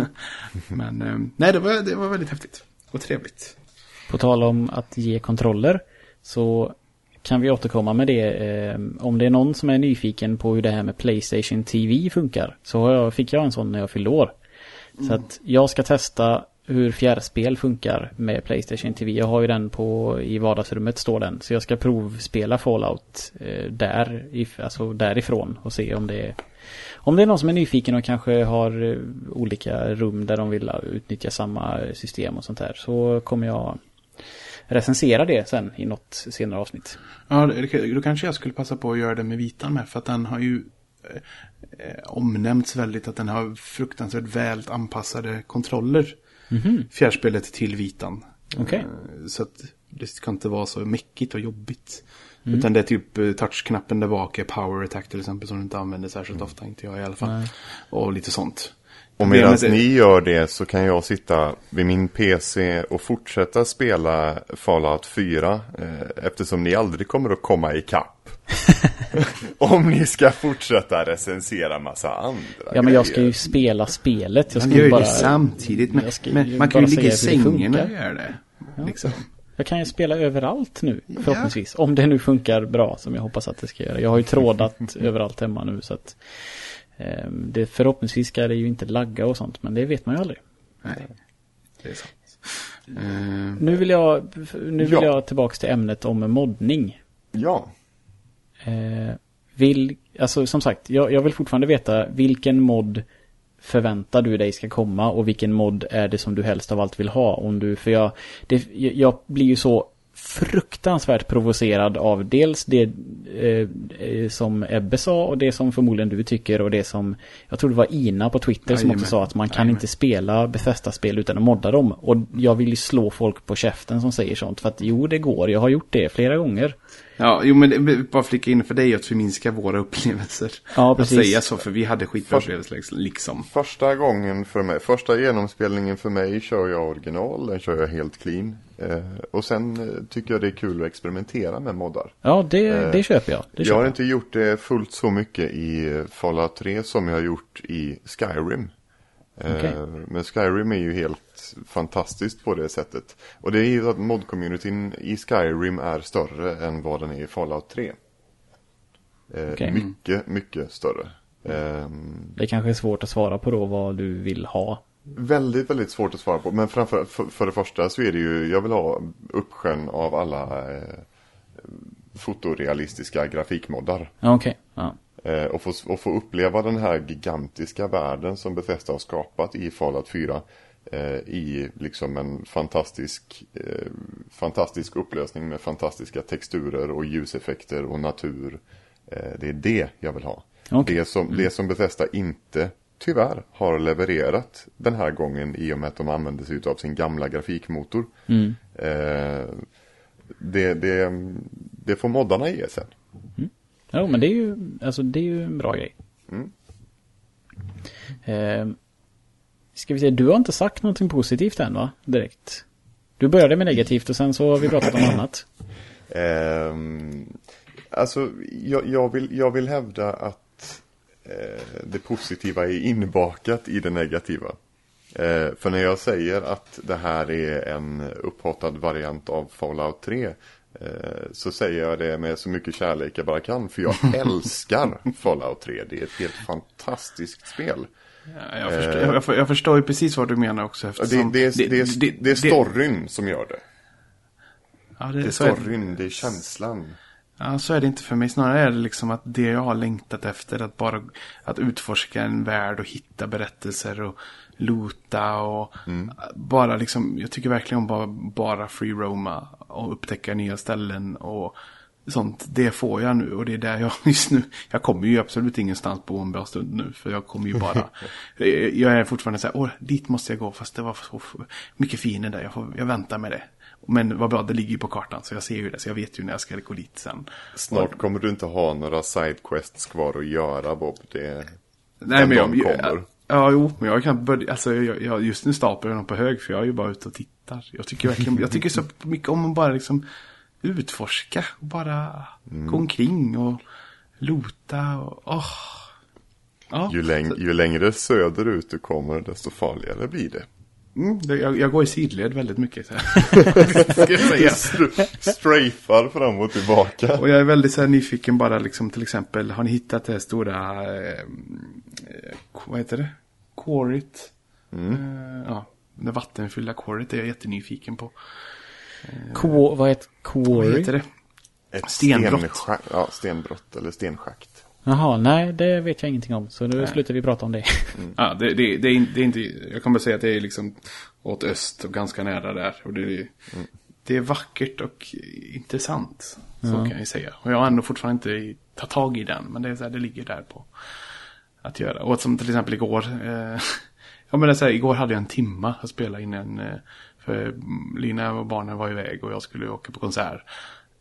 *laughs* men eh, nej, det var, det var väldigt häftigt och trevligt. På tal om att ge kontroller så kan vi återkomma med det. Eh, om det är någon som är nyfiken på hur det här med Playstation TV funkar så fick jag en sån när jag fyllde år. Så att jag ska testa hur fjärrspel funkar med Playstation TV. Jag har ju den på i vardagsrummet står den. Så jag ska provspela Fallout eh, där, alltså därifrån och se om det är om det är någon som är nyfiken och kanske har eh, olika rum där de vill eh, utnyttja samma system och sånt där så kommer jag recensera det sen i något senare avsnitt. Ja, då kanske jag skulle passa på att göra det med vitan med. För att den har ju eh, eh, omnämnts väldigt att den har fruktansvärt väl anpassade kontroller. Fjärrspelet till vitan. Okej. Eh, Så att det ska inte vara så mäckigt och jobbigt. Utan det är typ eh, touchknappen där bak är power attack till exempel som du inte använder särskilt ofta. Inte jag i alla fall. Nej. Och lite sånt. Och medan är- ni gör det så kan jag sitta vid min PC och fortsätta spela Fallout 4. Eh, eftersom ni aldrig kommer att komma ikapp. *laughs* Om ni ska fortsätta recensera massa andra Ja men jag ska ju grejer. spela spelet. Jag Man ska gör ju bara... det samtidigt. Men, men man kan ju ligga i säga hur det sängen och göra det. Liksom. Jag kan ju spela överallt nu förhoppningsvis. Om det nu funkar bra som jag hoppas att det ska göra. Jag har ju trådat *laughs* överallt hemma nu så att eh, det, Förhoppningsvis ska det ju inte lagga och sånt men det vet man ju aldrig. Nej, det är sant. Eh, Nu vill jag, nu vill Ja. jag tillbaks till ämnet om moddning. Ja, Eh, vill, alltså som sagt, jag, jag vill fortfarande veta vilken mod förväntar du dig ska komma och vilken mod är det som du helst av allt vill ha? Om du, för jag, det, jag blir ju så fruktansvärt provocerad av dels det eh, eh, som Ebbe sa och det som förmodligen du tycker och det som jag tror det var Ina på Twitter som Jajamän. också sa att man kan Jajamän. inte spela Bethesda-spel utan att modda dem. Och jag vill ju slå folk på käften som säger sånt för att jo det går, jag har gjort det flera gånger. Ja, jo men det, bara flika in för dig att förminska våra upplevelser. Ja, Att precis. säga så, för vi hade skitupplevelser liksom. Första gången för mig, första genomspelningen för mig kör jag original, den kör jag helt clean. Eh, och sen eh, tycker jag det är kul att experimentera med moddar. Ja, det, det köper jag. Det Jag köper har jag. inte gjort det fullt så mycket i eh, Fallout 3 som jag har gjort i Skyrim. Eh, Okej. Men Skyrim är ju helt fantastiskt på det sättet. Och det är ju att mod-communityn i Skyrim är större än vad den är i Fallout 3. Eh, Okej. Mycket, mycket större. Ehm, Det kanske är svårt att svara på då vad du vill ha. Väldigt, väldigt svårt att svara på. Men framför, för, för det första så är det ju, jag vill ha uppsjön av alla eh, fotorealistiska grafikmoddar. Okej, ja. Eh, och, få, och få uppleva den här gigantiska världen som Bethesda har skapat i Fallout 4. Eh, I liksom en fantastisk, eh, fantastisk upplösning med fantastiska texturer och ljuseffekter och natur. Eh, det är det jag vill ha. Okej. Det, som, det som Bethesda inte tyvärr har levererat den här gången i och med att de använder sig av sin gamla grafikmotor. Mm. Eh, det, det, det får moddarna ge sen. Jo, men det är ju, alltså det är ju en bra grej. Mm. Ska vi se, du har inte sagt någonting positivt än va? Direkt. Du började med negativt och sen så har vi pratat om annat. Ehm, alltså, jag, jag, vill, jag vill hävda att eh, det positiva är inbakat i det negativa. Eh, för när jag säger att det här är en upphottad variant av Fallout 3 eh, så säger jag det med så mycket kärlek jag bara kan. För jag *laughs* älskar Fallout 3. Det är ett helt fantastiskt spel. Ja, jag, förstår, jag, jag, jag förstår ju precis vad du menar också. Det, Eftersom det, är, det, är, det är storyn som gör det. Ja, Det det, är, storyn, det är känslan. ja, så är det inte för mig. Snarare är det liksom att det jag har längtat efter. Att bara att utforska en värld och hitta berättelser och loota och bara liksom. Jag tycker verkligen om bara, bara free roama och upptäcka nya ställen och sånt. Det får jag nu och det är där jag *laughs* just nu. Jag kommer ju absolut ingenstans på en bra stund nu. För jag kommer ju bara. *laughs* jag är fortfarande så här. Åh, dit måste jag gå fast det var så mycket finer där. Jag, får, jag väntar med det. Men vad bra, det ligger ju på kartan så jag ser ju det. Så jag vet ju när jag ska gå dit sen. Snart kommer du inte ha några sidequests kvar att göra Bob. Det, Nej, men jag, kommer. ja, ja, jo, men jag kan börja, alltså jag, jag, just nu staplar jag dem på hög för jag är ju bara ute och tittar. Jag tycker verkligen, jag tycker så mycket om att bara liksom utforska och bara gå omkring och lota och, åh. Ja, Ju, läng ju längre söderut du kommer desto farligare blir det. mm, jag, jag går i sidled väldigt mycket. Så *laughs* Strafar fram och tillbaka. Och jag är väldigt så här nyfiken bara liksom till exempel, har ni hittat det här stora, eh, vad heter det? Quarryt. Eh, ja, det vattenfyllda quarryt är jag jättenyfiken på. Ko, vad heter Vad Quarry? heter det? Ett Stenbrott. Ja, stenbrott eller stenschakt. Jaha, nej det vet jag ingenting om. Så nu slutar vi prata om det. *laughs* Ja, det, det, det, är, in- det är inte, jag kommer säga att det är liksom åt öst och ganska nära där. Och det, är, det är vackert och intressant. Så kan jag säga. Och jag har ändå fortfarande inte tagit tag i den. Men det är så här, det ligger där på att göra. Och som till exempel igår. Eh, *laughs* ja men det är så här, igår hade jag en timma att spela innan. Eh, för Lina och barnen var iväg och jag skulle åka på konsert.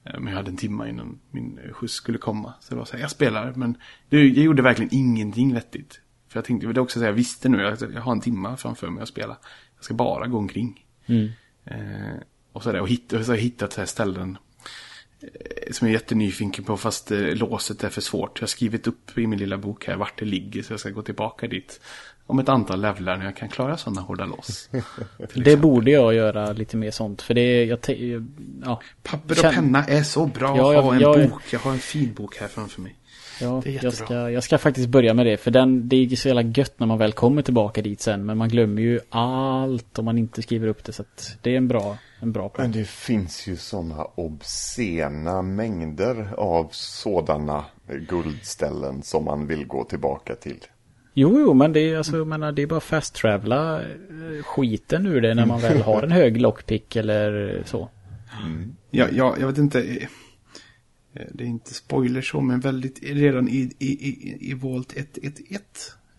Eh, Men jag hade en timma innan min eh, skjuts skulle komma. Så det var så här, jag spelar. Men det, jag gjorde verkligen ingenting vettigt. För jag tänkte, det är också så här, jag visste nu, jag, jag har en timma framför mig att spela. Jag ska bara gå omkring. Mm. Eh, och så, där, och, hitta, och så har jag hittat så här ställen som jag är jättenyfiken på fast eh, låset är för svårt. Jag har skrivit upp i min lilla bok här vart det ligger så jag ska gå tillbaka dit om ett antal levlar när jag kan klara sådana hårda lås. *laughs* Det borde jag göra lite mer sånt. För det är, jag ja. Papper och Känn- penna är så bra Ja, att ha en jag- bok. Jag har en fin bok här framför mig. Ja, Det är jag ska, jag ska faktiskt börja med det. För den, det är ju så jävla gött när man väl kommer tillbaka dit sen. Men man glömmer ju allt om man inte skriver upp det. Så att det är en bra, en bra Men plan. det finns ju sådana obscena mängder av sådana guldställen som man vill gå tillbaka till. Jo, jo, men det är, alltså, jag menar, det är bara fast travela eh, skiten ur det när man väl har en hög lockpick eller så. Ja, ja, jag vet inte. Eh, Det är inte spoiler så, men väldigt redan i, i, i, i Vault 111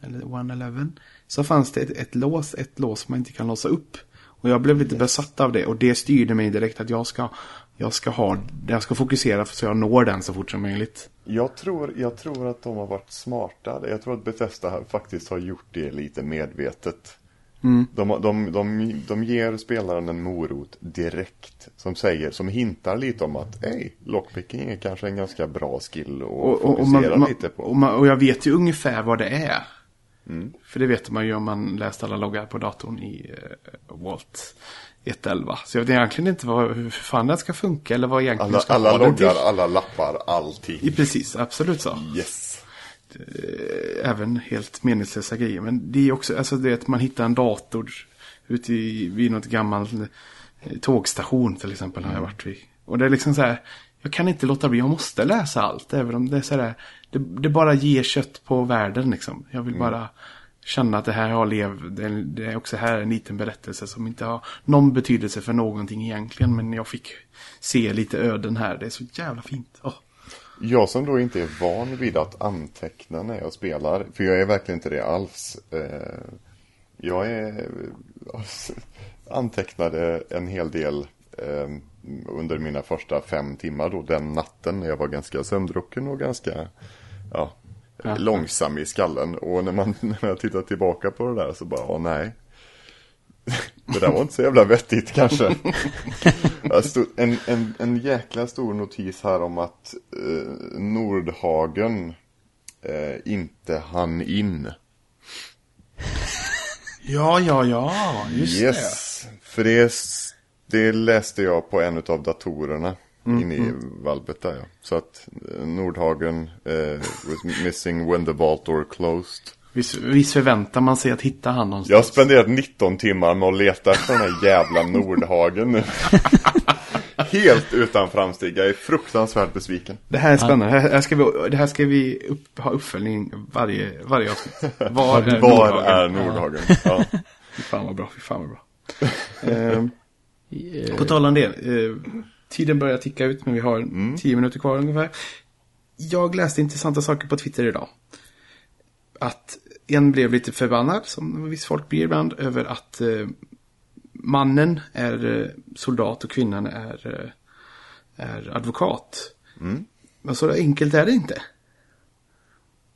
eller 111 så fanns det ett, ett lås, ett lås man inte kan låsa upp. Och jag blev lite besatt av det och det styrde mig direkt att jag ska, jag ska ha, jag ska fokusera så jag når den så fort som möjligt. Jag tror, jag tror att de har varit smarta. Jag tror att Bethesda faktiskt har gjort det lite medvetet. Mm. De, de, de, de ger spelaren en morot direkt. Som säger, som hintar lite om att hej, lockpicking är kanske en ganska bra skill att Och, och, och, fokusera man, lite på. och, man, och jag vet ju ungefär vad det är. Mm. För det vet man ju om man läst alla loggar på datorn i uh, Walt 1.11. Så jag vet egentligen inte vad, hur fan den ska funka eller vad egentligen alla ska alla ha den till. loggar, alla lappar, allting. I precis, absolut så. Yes. Även helt meningslösa grejer. Men det är också, alltså det att man hittar en dator ute i, vid något gammalt eh, tågstation till exempel har jag varit vid. Och det är liksom så här, jag kan inte låta bli, jag måste läsa allt. Även om det är så här, det, det bara ger kött på världen liksom. Jag vill bara känna att det här har lev, det är, det är också här en liten berättelse som inte har någon betydelse för någonting egentligen. Men jag fick se lite öden här, det är så jävla fint. Åh. Jag som då inte är van vid att anteckna när jag spelar, för jag är verkligen inte det alls. Eh, Jag är, antecknade en hel del eh, under mina första fem timmar då, den natten när jag var ganska sömndrucken och ganska ja, Ja. långsam i skallen. Och när man *laughs* när jag tittar tillbaka på det där så bara, åh nej. Det där var inte så jävla vettigt kanske. *laughs* Stod, en, en, en jäkla stor notis här om att eh, Nordhagen eh, inte hann in. Ja, ja, ja, just det. Yes, för det, det läste jag på en av datorerna Mm, inne i valvet där ja. Så att eh, Nordhagen eh, was missing when the vault door closed. Visst, visst förväntar man sig att hitta han Jag har någonstans. spenderat 19 timmar med att leta efter den här jävla Nordhagen nu. *laughs* Helt utan framsteg. Jag är fruktansvärt besviken. Det här är spännande. Det här ska vi, det här ska vi upp, ha uppföljning varje, varje avsnitt. Var är Var Nordhagen? är Nordhagen? Ja. Fy fan vad bra, fy fan vad bra. *laughs* Ehm, Eh, på tal om det. Eh, tiden börjar ticka ut men vi har tio minuter kvar ungefär. Jag läste intressanta saker på Twitter idag. Att en blev lite förbannad, som viss folk blir ibland, över att eh, mannen är eh, soldat och kvinnan är, eh, är advokat. Men så enkelt är det inte.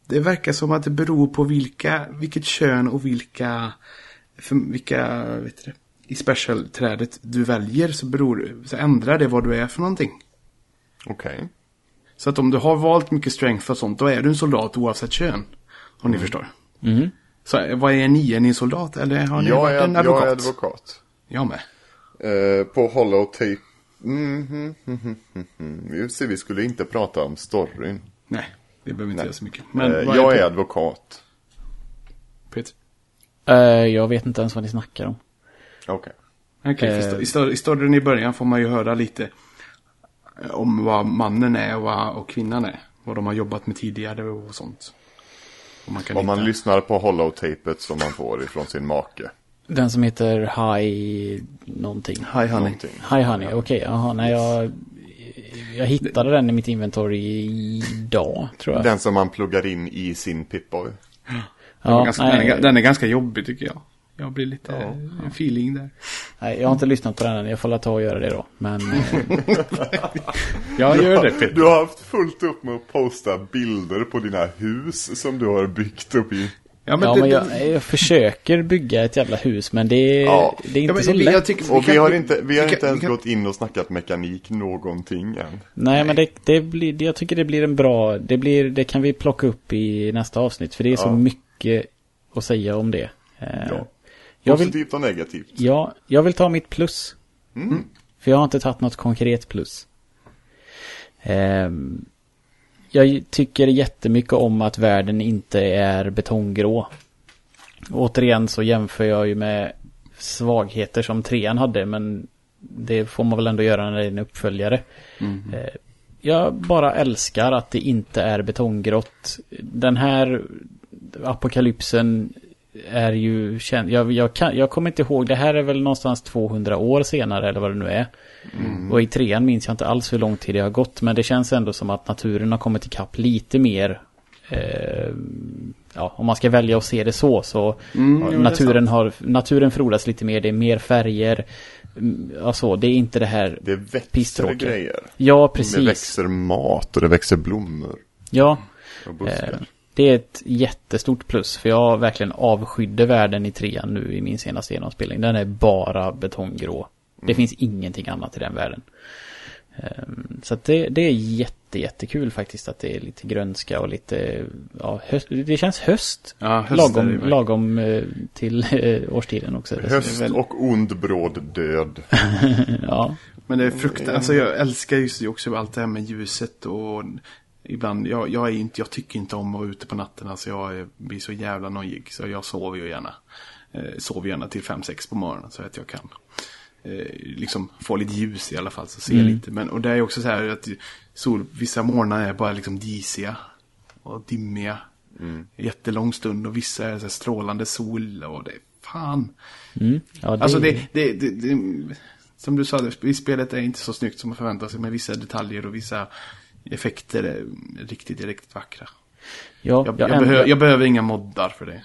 Det verkar som att det beror på vilka, vilket kön och vilka, för, vilka, vet du i special-trädet du väljer så, beror, så ändrar det vad du är för någonting. Okej. Så att om du har valt mycket strength och sånt, då är du en soldat oavsett kön. Om ni förstår. Mm. Så eh, vad är ni? Är ni en soldat eller har ni Jag, varit är, en advokat? jag är advokat. Jag med. Eh, på holotape. Mm, mm, mm, mm, mm, mm. Vi skulle inte prata om storyn. Nej, det behöver inte Nej. göra så mycket. Men Eh, jag är är advokat. Peter? Eh, jag vet inte ens vad ni snackar om. Okej. Okej, Eh. för sto- i, sto- i storyn i början får man ju höra lite eh, om vad mannen är och, vad, och kvinnan är. Vad de har jobbat med tidigare och sånt. Man kan Om man hitta- lyssnar på holotapet som man får ifrån sin make. Den som heter Hi någonting. Hi honey. Någonting. Hi Honey, okej. Jaha, nej jag... Jag hittade den i mitt inventory idag, tror jag. Den som man pluggar in i sin Pip-Boy. Den, är ja, ganska, den, är, den är ganska jobbig tycker jag. Jag blir lite Ja. feeling där. nej, jag har inte lyssnat på den än. Jag får ta och göra det då. Men... eh, *laughs* Jag gör det Peter. Du har haft fullt upp med att posta bilder på dina hus som du har byggt upp i. Ja, men, ja, det, men det- jag, jag försöker bygga ett jävla hus, men det, är- Ja. det är inte ja, men så vi- lätt. jag tycker- Och vi kan- har inte, vi har vi kan- inte ens vi kan- gått in och snackat mekanik någonting än. Nej, men det, det blir, det- jag tycker det blir en bra, det blir, det kan vi plocka upp i nästa avsnitt. För det är så mycket att säga om det. Eh, Ja. Jag, vill, Positivt och negativt. ja, jag vill ta mitt plus. Mm. För jag har inte tagit något konkret plus. Ehm, jag tycker jättemycket om att världen inte är betonggrå. Återigen så jämför jag ju med svagheter som trean hade men det får man väl ändå göra när det är en uppföljare. Eh, Jag bara älskar att det inte är betonggrått. Den här apokalypsen är ju känd. Jag, jag, kan, jag kommer inte ihåg, det här är väl någonstans 200 år senare eller vad det nu är. Och i trean minns jag inte alls hur lång tid det har gått. Men det känns ändå som att naturen har kommit ikapp lite mer. Eh, ja, om man ska välja att se det så. så Mm, det naturen, har, naturen frodas lite mer. Det är mer färger. mm, alltså, det är inte det här Det växer pisstråkiga. grejer. Ja, Det precis. växer mat och det växer blommor Ja, och buskar. eh, det är ett jättestort plus. För jag verkligen avskydde världen i trean nu i min senaste genomspelning. Den är bara betonggrå. Det Mm. finns ingenting annat i den världen. Ehm, Så att det, det är jätte, jättekul faktiskt att det är lite grönska och lite, ja, höst, det känns höst. Ja, höst lagom, lagom eh, till eh, årstiden också. Höst väl- och ond bråd död. *laughs* Ja, Men det är fruktansvärt. Alltså jag älskar just också allt det här med ljuset och ibland, jag, jag, är inte, jag tycker inte om att vara ute på natten. Alltså jag är- blir så jävla nojig så jag sover ju gärna. Eh, sover gärna till 5-6 på morgonen så att jag kan. Eh, liksom få lite ljus i alla fall så ser jag lite. Men, och det är också så här att sol, vissa morgnar är bara liksom disiga och dimmiga. Jättelång stund och vissa är så här strålande sol och det fan. mm. ja det, Alltså det, det, det, det, som du sa, spelet är inte så snyggt som man förväntar sig med vissa detaljer och vissa effekter är riktigt, riktigt vackra. ja, Jag, jag, jag, behöver, jag behöver inga moddar för det.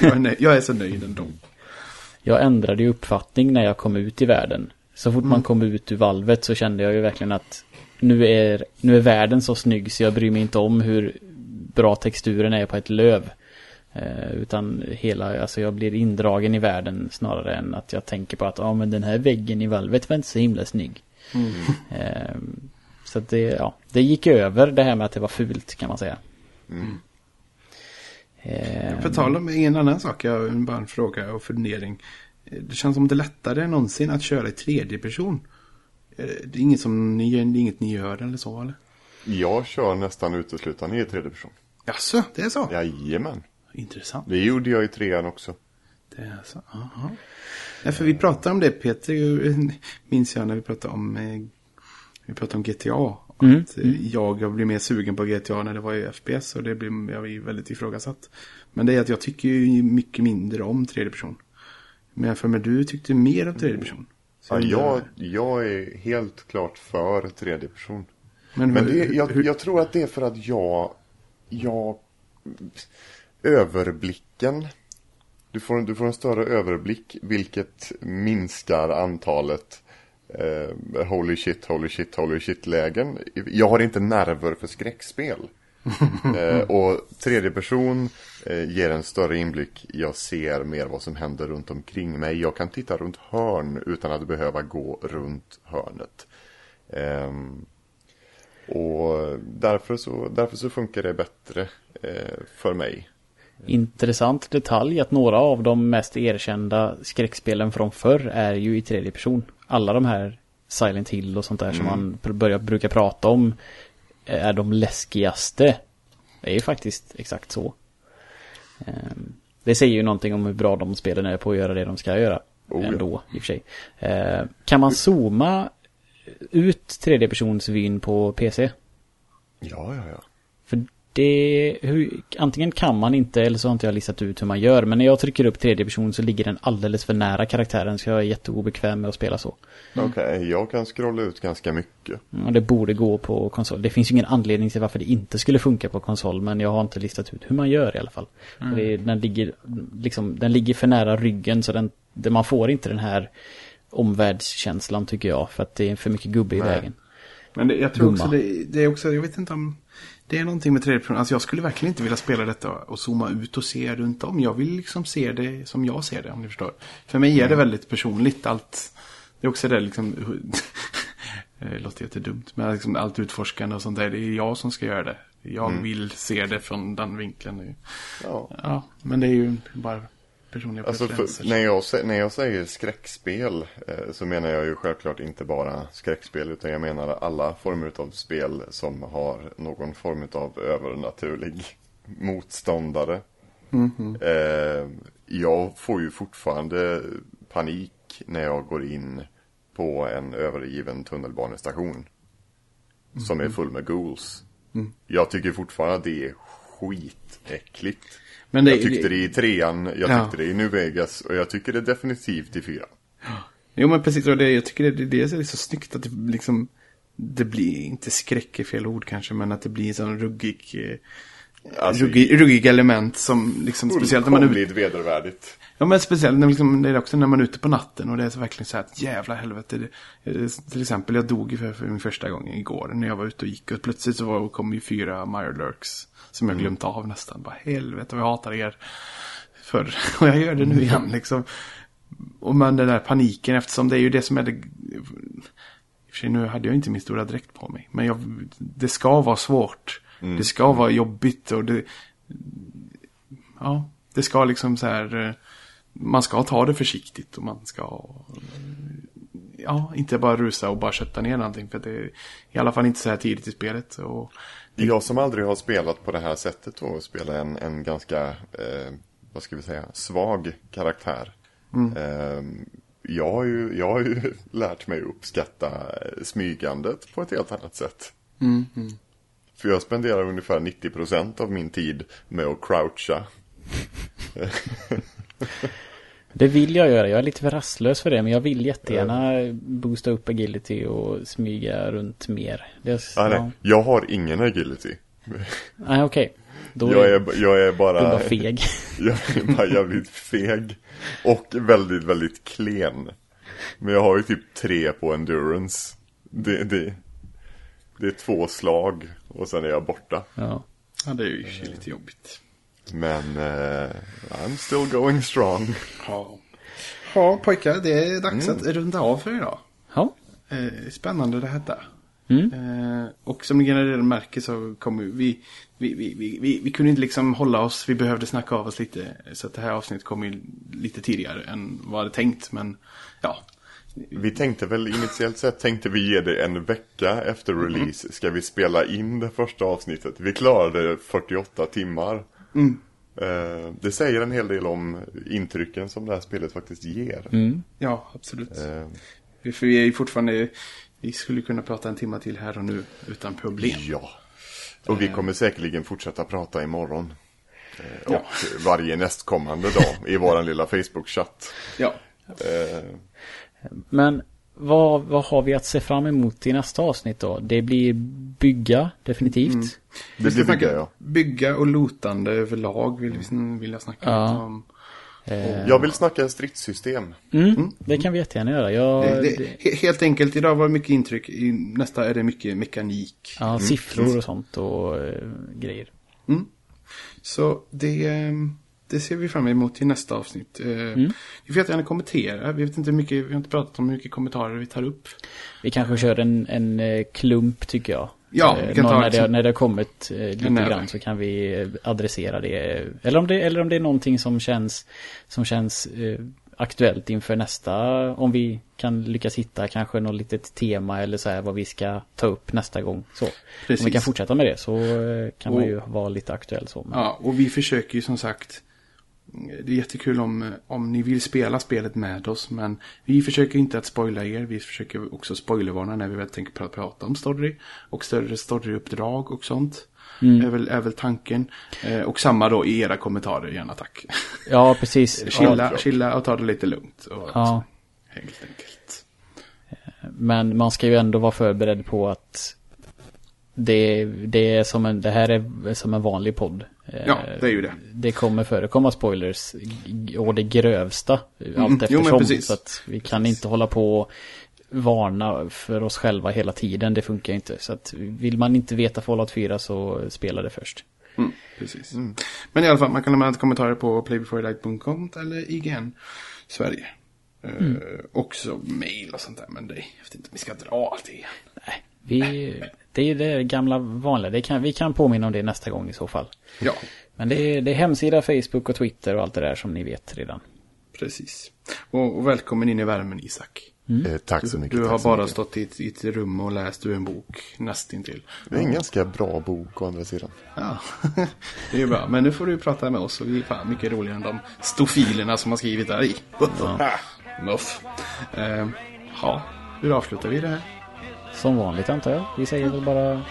jag, är jag är så nöjd ändå. *laughs* jag ändrade ju uppfattning när jag kom ut i världen. Så fort man kom ut ur valvet så kände jag ju verkligen att nu är, nu är världen så snygg så jag bryr mig inte om hur bra texturen är på ett löv. Eh, utan hela, alltså jag blir indragen i världen snarare än att jag tänker på att ja men den här väggen i valvet var inte så himla snygg. *laughs* Eh, så att det, ja, det gick över det här med att det var fult kan man säga. Eh, För tal om en annan sak, jag har bara en fråga och fundering. Det känns som det är lättare än någonsin att köra i tredje person. Eh, Det är inget som ni, det är inget ni gör eller så eller? Jag kör nästan uteslutande i tredje person. Jaså, det är så? Jajamän. Intressant. Det gjorde jag i trean också. Det är så, aha. Ja, för vi pratade om det Peter, *laughs* minns jag när vi pratade om, eh, vi pratade om GTA. Mm, Att eh, jag blev mer sugen på GTA när det var i FPS och det blev jag var väldigt ifrågasatt. Men det är att jag tycker ju mycket mindre om tredje person. Men jag för mig du tyckte mer om tredje person. Så Ja, jag, jag är helt klart för tredje person. men, Men det, jag, jag tror att det är för att jag, jag, överblicken, du får, du får en större överblick vilket minskar antalet eh, holy shit, holy shit, holy shit lägen. Jag har inte nerver för skräckspel. *laughs* eh, och tredje person eh, ger en större inblick. Jag ser mer vad som händer runt omkring mig. Jag kan titta runt hörn utan att behöva gå runt hörnet. Ehm, och därför så, därför så funkar det bättre eh, för mig. Intressant detalj att några av de mest erkända skräckspelen från förr är ju i tredje person. Alla de här Silent Hill och sånt där som man börjar, brukar prata om är de läskigaste. Det är ju faktiskt exakt så. Ehm, Det säger ju någonting om hur bra de spelen är på att göra det de ska göra. Oh, ja. ändå, i och för sig. Ehm, Kan man zooma ut tredjepersonsvyn på PC? Ja, ja, ja. Det, hur, antingen kan man inte eller så har inte jag listat ut hur man gör. Men när jag trycker upp tredje person så ligger den alldeles för nära karaktären så jag är jätteobekväm med att spela så. Okej, jag kan scrolla ut ganska mycket. Mm, Och det borde gå på konsol. Det finns ju ingen anledning till varför det inte skulle funka på konsol men jag har inte listat ut hur man gör i alla fall. För det, den, ligger, liksom, den ligger för nära ryggen så den, det, man får inte den här omvärldskänslan tycker jag för att det är för mycket gubbe i Nej. vägen. Men det, jag tror Dumma. också det, det är också, jag vet inte om det är någonting med tredje person. Alltså jag skulle verkligen inte vilja spela detta och zooma ut och se runt om. Jag vill liksom se det som jag ser det om ni förstår. För mig är det väldigt personligt allt. Det är också det liksom, *laughs* det låter jättedumt. Men liksom allt utforskande och sånt där, det är jag som ska göra det. Jag vill se det från den vinkeln. Ja. Ja, men det är ju bara personliga Alltså preferenser. för, när, jag, när jag säger skräckspel eh, så menar jag ju självklart inte bara skräckspel utan jag menar alla former av spel som har någon form av övernaturlig motståndare. Eh, jag får ju fortfarande panik när jag går in på en övergiven tunnelbanestation som är full med ghouls. Jag tycker fortfarande att det är skitäckligt. Men det- jag tyckte det i trean, jag Ja. tyckte det i New Vegas och jag tycker det definitivt i fyran. Jo men precis, och det, jag tycker det, det, är så snyggt att det liksom Det blir inte skräck är fel ord kanske men att det blir en sån ruggig eh, Alltså, ruggig, ruggiga element som liksom speciellt när man är vedervärdigt. Ja men speciellt när, liksom, det är också när man är ute på natten och det är så verkligen så här att jävla helvete. Det, eh, till exempel jag dog för, för min första gång igår när jag var ute och gick och plötsligt så var, kom ju fyra Mirelurks som jag glömt av nästan. Bara helvete vad jag hatar er. För, *laughs* och jag gör det nu igen liksom. Och men den där paniken eftersom det är ju det som är det... I och för sig nu hade jag inte min stora dräkt på mig. Men jag, det ska vara svårt. Det ska vara jobbigt och det... Ja, det ska liksom så här... eh, Man ska ta det försiktigt och man ska... Ja, inte bara rusa och bara kötta ner någonting. För det är i alla fall inte så här tidigt i spelet. Och, Jag som aldrig har spelat på det här sättet då, spela en, en ganska, eh, vad ska vi säga, svag karaktär. Eh, jag, har ju, jag har ju *laughs* lärt mig uppskatta eh, smygandet på ett helt annat sätt. För jag spenderar ungefär 90% av min tid med att croucha. *laughs* Det vill jag göra. Jag är lite för rastlös för det. Men jag vill jättegärna boosta upp agility och smyga runt mer. Det är, Ah, nej, ja. jag har ingen agility. Nej, okej. Då Jag är är, jag är du bara... bara feg. *laughs* Jag är bara jävligt feg. Och väldigt, väldigt klen. Men jag har ju typ tre på endurance. Det, det, det är två slag och sen är jag borta. Ja. ja, det är ju sig lite jobbigt. Men eh, I'm still going strong. Ja. Ja, pojkar, det är dags att runda av för idag. Ja. Eh, spännande det hette. Mm. Eh, och som ni redan märker så kommer vi vi, vi, vi, vi vi kunde inte liksom hålla oss, vi behövde snacka av oss lite. Så att det här avsnittet kom ju lite tidigare än vad jag hade tänkt. Men ja, Vi tänkte väl initiellt sett tänkte vi ge det en vecka efter release. Ska vi spela in det första avsnittet? Vi klarade 48 timmar. Eh, det säger en hel del om intrycken som det här spelet faktiskt ger. Mm. ja absolut. Eh, Vi- För vi är ju fortfarande, vi skulle kunna prata en timme till här och nu utan problem. Ja. Och vi kommer säkerligen fortsätta prata imorgon. Eh, Ja. Och varje nästkommande dag i våran lilla Facebook-chatt. Ja. Men vad, vad har vi att se fram emot i nästa avsnitt då? Det blir bygga, definitivt. det Vi ska blir bygga, ja. bygga och lotande överlag vill, vi- vill jag snacka Ja. om. Eh, Jag vill snacka stridssystem. mm, det kan vi jättegärna göra. Jag, Det, det, det, he- helt enkelt, idag var det mycket intryck, i nästa är det mycket mekanik. ja, siffror och sånt och eh, grejer. Så det, eh, det ser vi fram emot till nästa avsnitt. Eh, Ni får jättegärna kommentera. Vi vet inte mycket, vi har inte pratat om hur mycket kommentarer vi tar upp. Vi kanske kör en, en eh, klump tycker jag. Ja, Eh, vi kan någon- ta när, det, när det har kommit eh, lite grann så kan vi eh, adressera det. Eller om det, eller om det är någonting som känns, som känns eh, aktuellt inför nästa. Om vi kan lyckas hitta kanske något litet tema eller så här vad vi ska ta upp nästa gång. Så. Om Precis. vi kan fortsätta med det så kan man Och- ju vara lite aktuell så. Men- Ja, och vi försöker ju som sagt det är jättekul om, om ni vill spela spelet med oss, men vi försöker inte att spoila er. Vi försöker också spoilervarna när vi väl tänker pra- prata om story och större storyuppdrag och sånt. Är, väl, är väl tanken. Eh, och samma då i era kommentarer, gärna tack. Ja, precis. *laughs* Chilla, klart. chilla och ta det lite lugnt. Och, Ja, Helt enkelt. men man ska ju ändå vara förberedd på att det, det, är som en, det här är som en vanlig podd. Eh, Ja, det är ju det. Det kommer förekomma spoilers och det grövsta. Allt jo, men eftersom. precis. så att vi kan inte hålla på och varna för oss själva hela tiden. Det funkar inte. Så att vill man inte veta Fallout 4 så spela det först. Mm, precis. Men i alla fall, man kan lämna kommentarer på playbeforelight.com eller IGN Sverige. Eh, också mail och sånt där, men det, jag vet inte om vi ska dra allt det igen. Nej, vi, det är det gamla vanliga. Det kan, vi kan påminna om det nästa gång i så fall. Ja, Men det är, det är hemsida, Facebook och Twitter och allt det där som ni vet redan. precis. Och, och välkommen in i värmen Isak. Eh, tack så mycket. Du tack har bara mycket. stått i ett, i ett rum och läst ur en bok nästintill. Det är en ganska bra bok å andra sidan. Ja, *laughs* det är ju bra. Men nu får du prata med oss och vi är fan mycket roligare än de stofilerna som har skrivit där i. *laughs* Muff. Eh, ja, hur avslutar vi det här? Som vanligt antar jag. Vi säger väl bara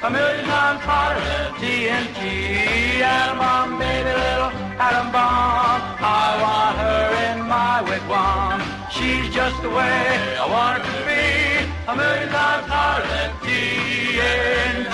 A million times hotter than TNT. Adam bomb, baby, little bomb. I want her in my wigwam. She's just the way I want her to be. America's heart, TNT.